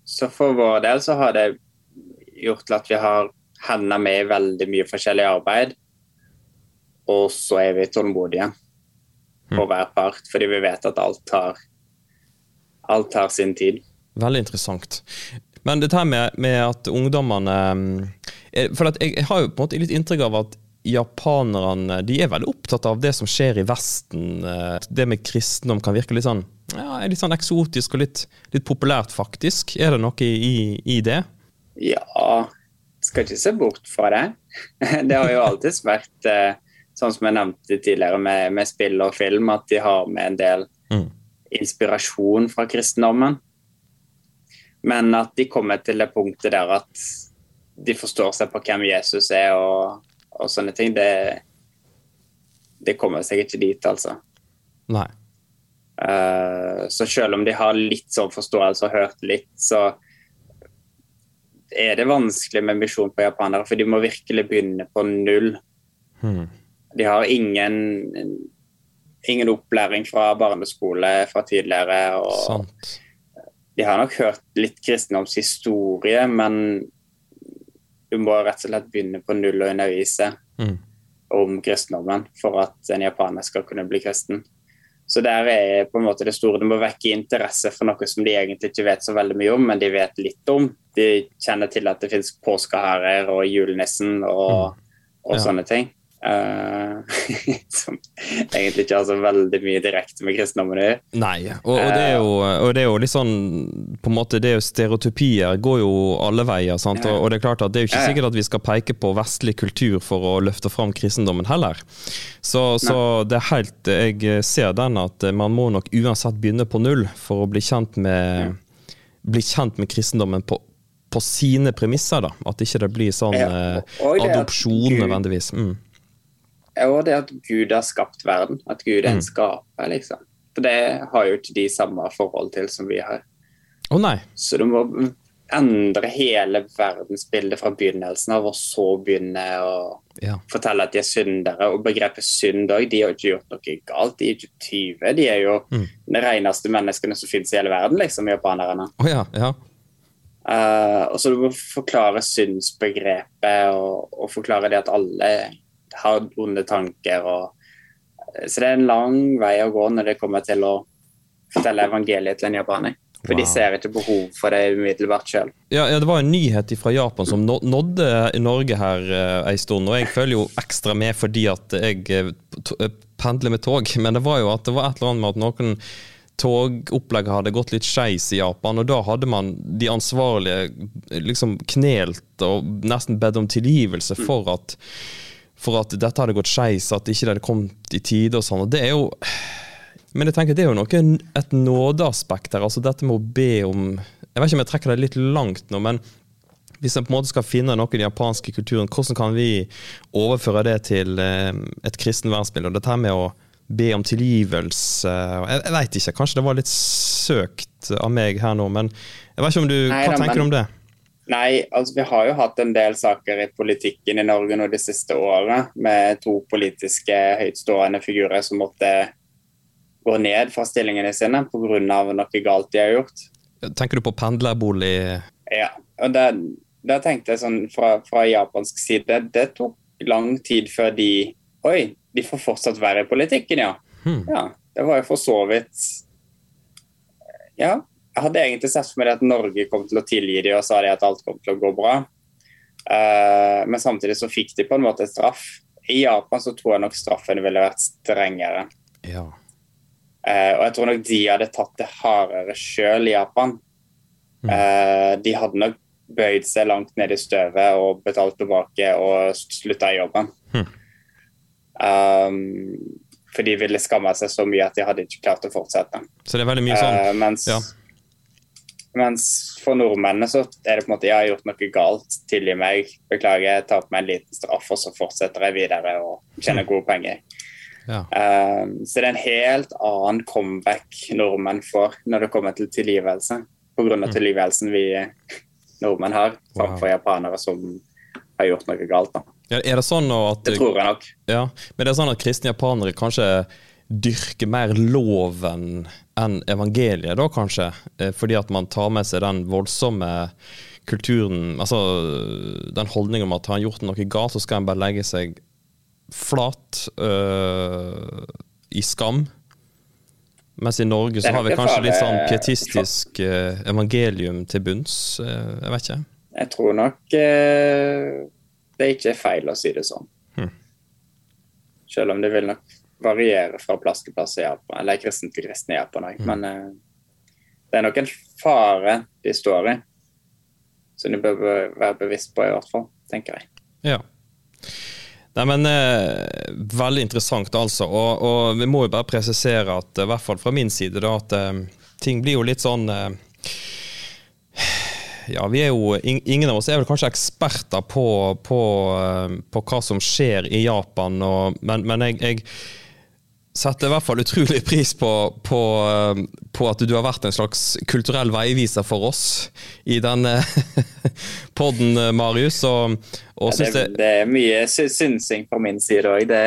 Så for vår del så har det gjort til at vi har henda med i veldig mye forskjellig arbeid. Og så er vi tålmodige på hver part, fordi vi vet at alt tar, alt tar sin tid. Veldig interessant. Men dette her med, med at ungdommene eh, For at jeg, jeg har jo på en måte litt inntrykk av at japanerne de er veldig opptatt av det som skjer i Vesten. eh, Det med kristendom kan virke litt sånn, ja, litt sånn eksotisk og litt, litt populært, faktisk. Er det noe i, i det? Ja, skal ikke se bort fra det. Det har jo alltid vært eh, sånn som jeg nevnte tidligere med, med spill og film, at de har med en del Mm. inspirasjon fra kristendommen. Men at de kommer til det punktet der at de forstår seg på hvem Jesus er og, og sånne ting, det, det kommer seg ikke dit, altså. Nei. Eh, så selv om de har litt sånn forståelse og hørt litt, så er det vanskelig med misjon på japanere, for de må virkelig begynne på null. Hmm. De har ingen, ingen opplæring fra barneskole fra tidligere. og Sant. De har nok hørt litt kristendomshistorie, men du må rett og slett begynne på null og undervise Mm. om kristendommen for at en japaner skal kunne bli kristen. Så der er på en måte det store. Det må vekke interesse for noe som de egentlig ikke vet så veldig mye om, men de vet litt om. De kjenner til at det finnes påskeharer og julenissen og, og Ja. sånne ting. Eh, som egentlig ikke har så veldig mye direkte med kristendommen å gjøre. Nei, og, og, det jo, og det er jo litt sånn på en måte, det er jo Stereotypier går jo alle veier. sant? Og, og det er klart at det er jo ikke sikkert at vi skal peke på vestlig kultur for å løfte fram kristendommen heller. Så, så det er helt Jeg ser den at man må nok uansett begynne på null for å bli kjent med, bli kjent med kristendommen på, på sine premisser. da, At ikke det blir sånn Ja, eh, adopsjon nødvendigvis. Mm. Og det at Gud har skapt verden. At Gud er Mm. en skaper, liksom. For det har jo ikke de samme forhold til som vi har. Å nei. Så du må endre hele verdensbildet fra begynnelsen av, og så begynne å Ja. fortelle at de er syndere. Og begrepet synd òg, de har ikke gjort noe galt. De er ikke tyve. De er jo Mm. de reneste menneskene som finnes i hele verden, liksom, japanerne. Å ja. ja. Uh, og så du må forklare synsbegrepet og, og forklare det at alle har onde tanker. Og, så det er en lang vei å gå når det kommer til å fortelle evangeliet til en japaner. For de ser ikke behov for det umiddelbart sjøl. Ja, ja, Det var en nyhet fra Japan som nådde Norge her uh, en stund. Og jeg følger jo ekstra med fordi at jeg eh, eh, pendler med tog. Men det var jo at det var et eller annet med at noen togopplegget hadde gått litt skeis i Japan. Og da hadde man de ansvarlige liksom knelt og nesten bedt om tilgivelse for at for at dette hadde gått skeis, at ikke det hadde kommet i tide og sånn. Og det er jo men jeg tenker det er jo noe, et nådeaspekt her. altså Dette med å be om Jeg vet ikke om jeg trekker det litt langt nå, men hvis en på en måte skal finne noe i den japanske kulturen, hvordan kan vi overføre det til eh, et kristen verdensbilde? Og dette med å be om tilgivelse Jeg, jeg veit ikke, kanskje det var litt søkt av meg her nå, men jeg vet ikke om du Nei Hva tenker du om det? Nei, altså vi har jo hatt en del saker i politikken i Norge nå de siste årene, med to politiske høytstående figurer som måtte gå ned fra stillingene sine pga. noe galt de har gjort. Tenker du på pendlerbolig Ja, og der, der tenkte jeg sånn fra, fra japansk side Det tok lang tid før de Oi, de får fortsatt være i politikken, ja. Hmm. Ja, Det var jo for så vidt Ja. Jeg hadde egentlig sett for meg at Norge kom til å tilgi dem og sa de at alt kom til å gå bra. Uh, men samtidig så fikk de på en måte straff. I Japan så tror jeg nok straffen ville vært strengere. Ja. Uh, og jeg tror nok de hadde tatt det hardere sjøl i Japan. Eh, de hadde nok bøyd seg langt ned i støvet og betalt tilbake og slutta i jobben. Mm. Um, for de ville skamme seg så mye at de hadde ikke klart å fortsette. Så det er veldig mye sånn mens, ja. Mens for nordmennene så er det på en måte jeg har gjort noe galt, tilgi meg, beklager, jeg tar på meg en liten straff, og så fortsetter jeg videre og tjener gode penger. ja. Um, så det er en helt annen comeback nordmenn får når det kommer til tilgivelse. På grunn av tilgivelsen vi nordmenn har, framfor japanere som har gjort noe galt. da. Ja, Er det sånn at Det tror jeg nok. Ja, men det er sånn at kristne japanere kanskje dyrker mer loven enn evangeliet, da kanskje? Eh, Fordi at man tar med seg den voldsomme kulturen, altså den holdningen om at har han gjort noe galt, så skal han bare legge seg flat øh, i skam. Mens i Norge så har vi kanskje litt sånn pietistisk øh, evangelium til bunns. Øh, Jeg vet ikke. Jeg tror nok det ikke er feil å si det sånn. Hmm. Selv om det vil nok variere fra plass til plass i Japan, eller kristen til kristen i Japan òg. Men uh, det er nok en fare de står i, som de bør være bevisst på, i hvert fall, tenker jeg. Ja. Nei, men eh, Veldig interessant, altså. Og, og vi må jo bare presisere at i hvert fall fra min side da, at eh, ting blir jo litt sånn eh, Ja, vi er jo Ingen av oss er vel kanskje eksperter på, på, eh, på hva som skjer i Japan, og, men, men jeg, jeg setter i hvert fall utrolig pris på, på, eh, på at du har vært en slags kulturell veiviser for oss i denne podden, Marius. Og, og Ja, det, det er mye synsing fra min side òg. Det,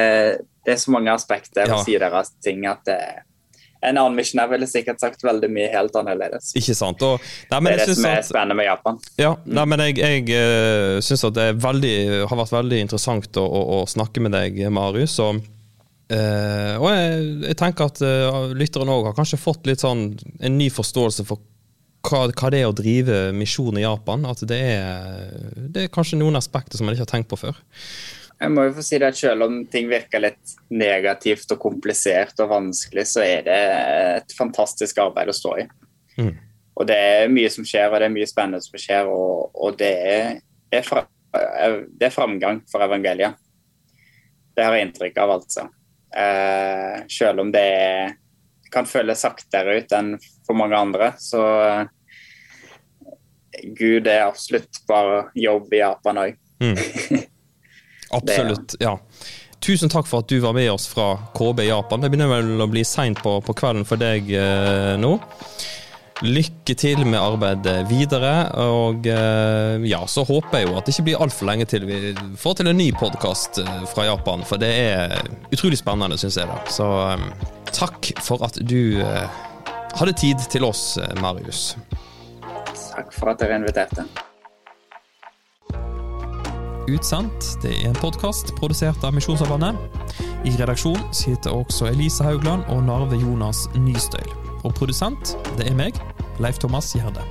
det er så mange aspekter Ja. og sider av ting at det, en annen misjonær ville sikkert sagt veldig mye helt annerledes. Ikke sant? Og, nei, Det er det som er at, spennende med Japan. ja, nei, men jeg, jeg syns synes at det veldig, har vært veldig interessant å, å, å snakke med deg, Marius. Og, eh, og jeg, jeg tenker at uh, lytteren òg har kanskje fått litt sånn en ny forståelse for hva, hva det er å drive misjon i Japan. At det er, det er kanskje noen aspekter som man ikke har tenkt på før. Jeg må jo få si det at Selv om ting virker litt negativt og komplisert og vanskelig, så er det et fantastisk arbeid å stå i. Mm. Og det er mye som skjer, og det er mye spennende som skjer, og, og det, er, er fra, det er framgang for evangeliet. Det har jeg inntrykk av, altså. Eh, selv om det kan føles saktere ut enn for mange andre, så eh, Gud er absolutt bare jobb i Japan òg. Absolutt, ja. Tusen takk for at du var med oss fra KB Japan. Det begynner vel å bli seint på, på kvelden for deg eh, nå. Lykke til med arbeidet videre, og eh, ja, så håper jeg jo at det ikke blir altfor lenge til vi får til en ny podkast eh, fra Japan, for det er utrolig spennende, syns jeg. da. Så eh, takk for at du hadde tid til oss, Marius. Takk for at dere inviterte. Utsendt det er en podkast produsert av Misjonssambandet. I redaksjon sitter også Elise Haugland og Narve Jonas Nystøyl. Og produsent, det er meg, Leif Thomas Gjerde.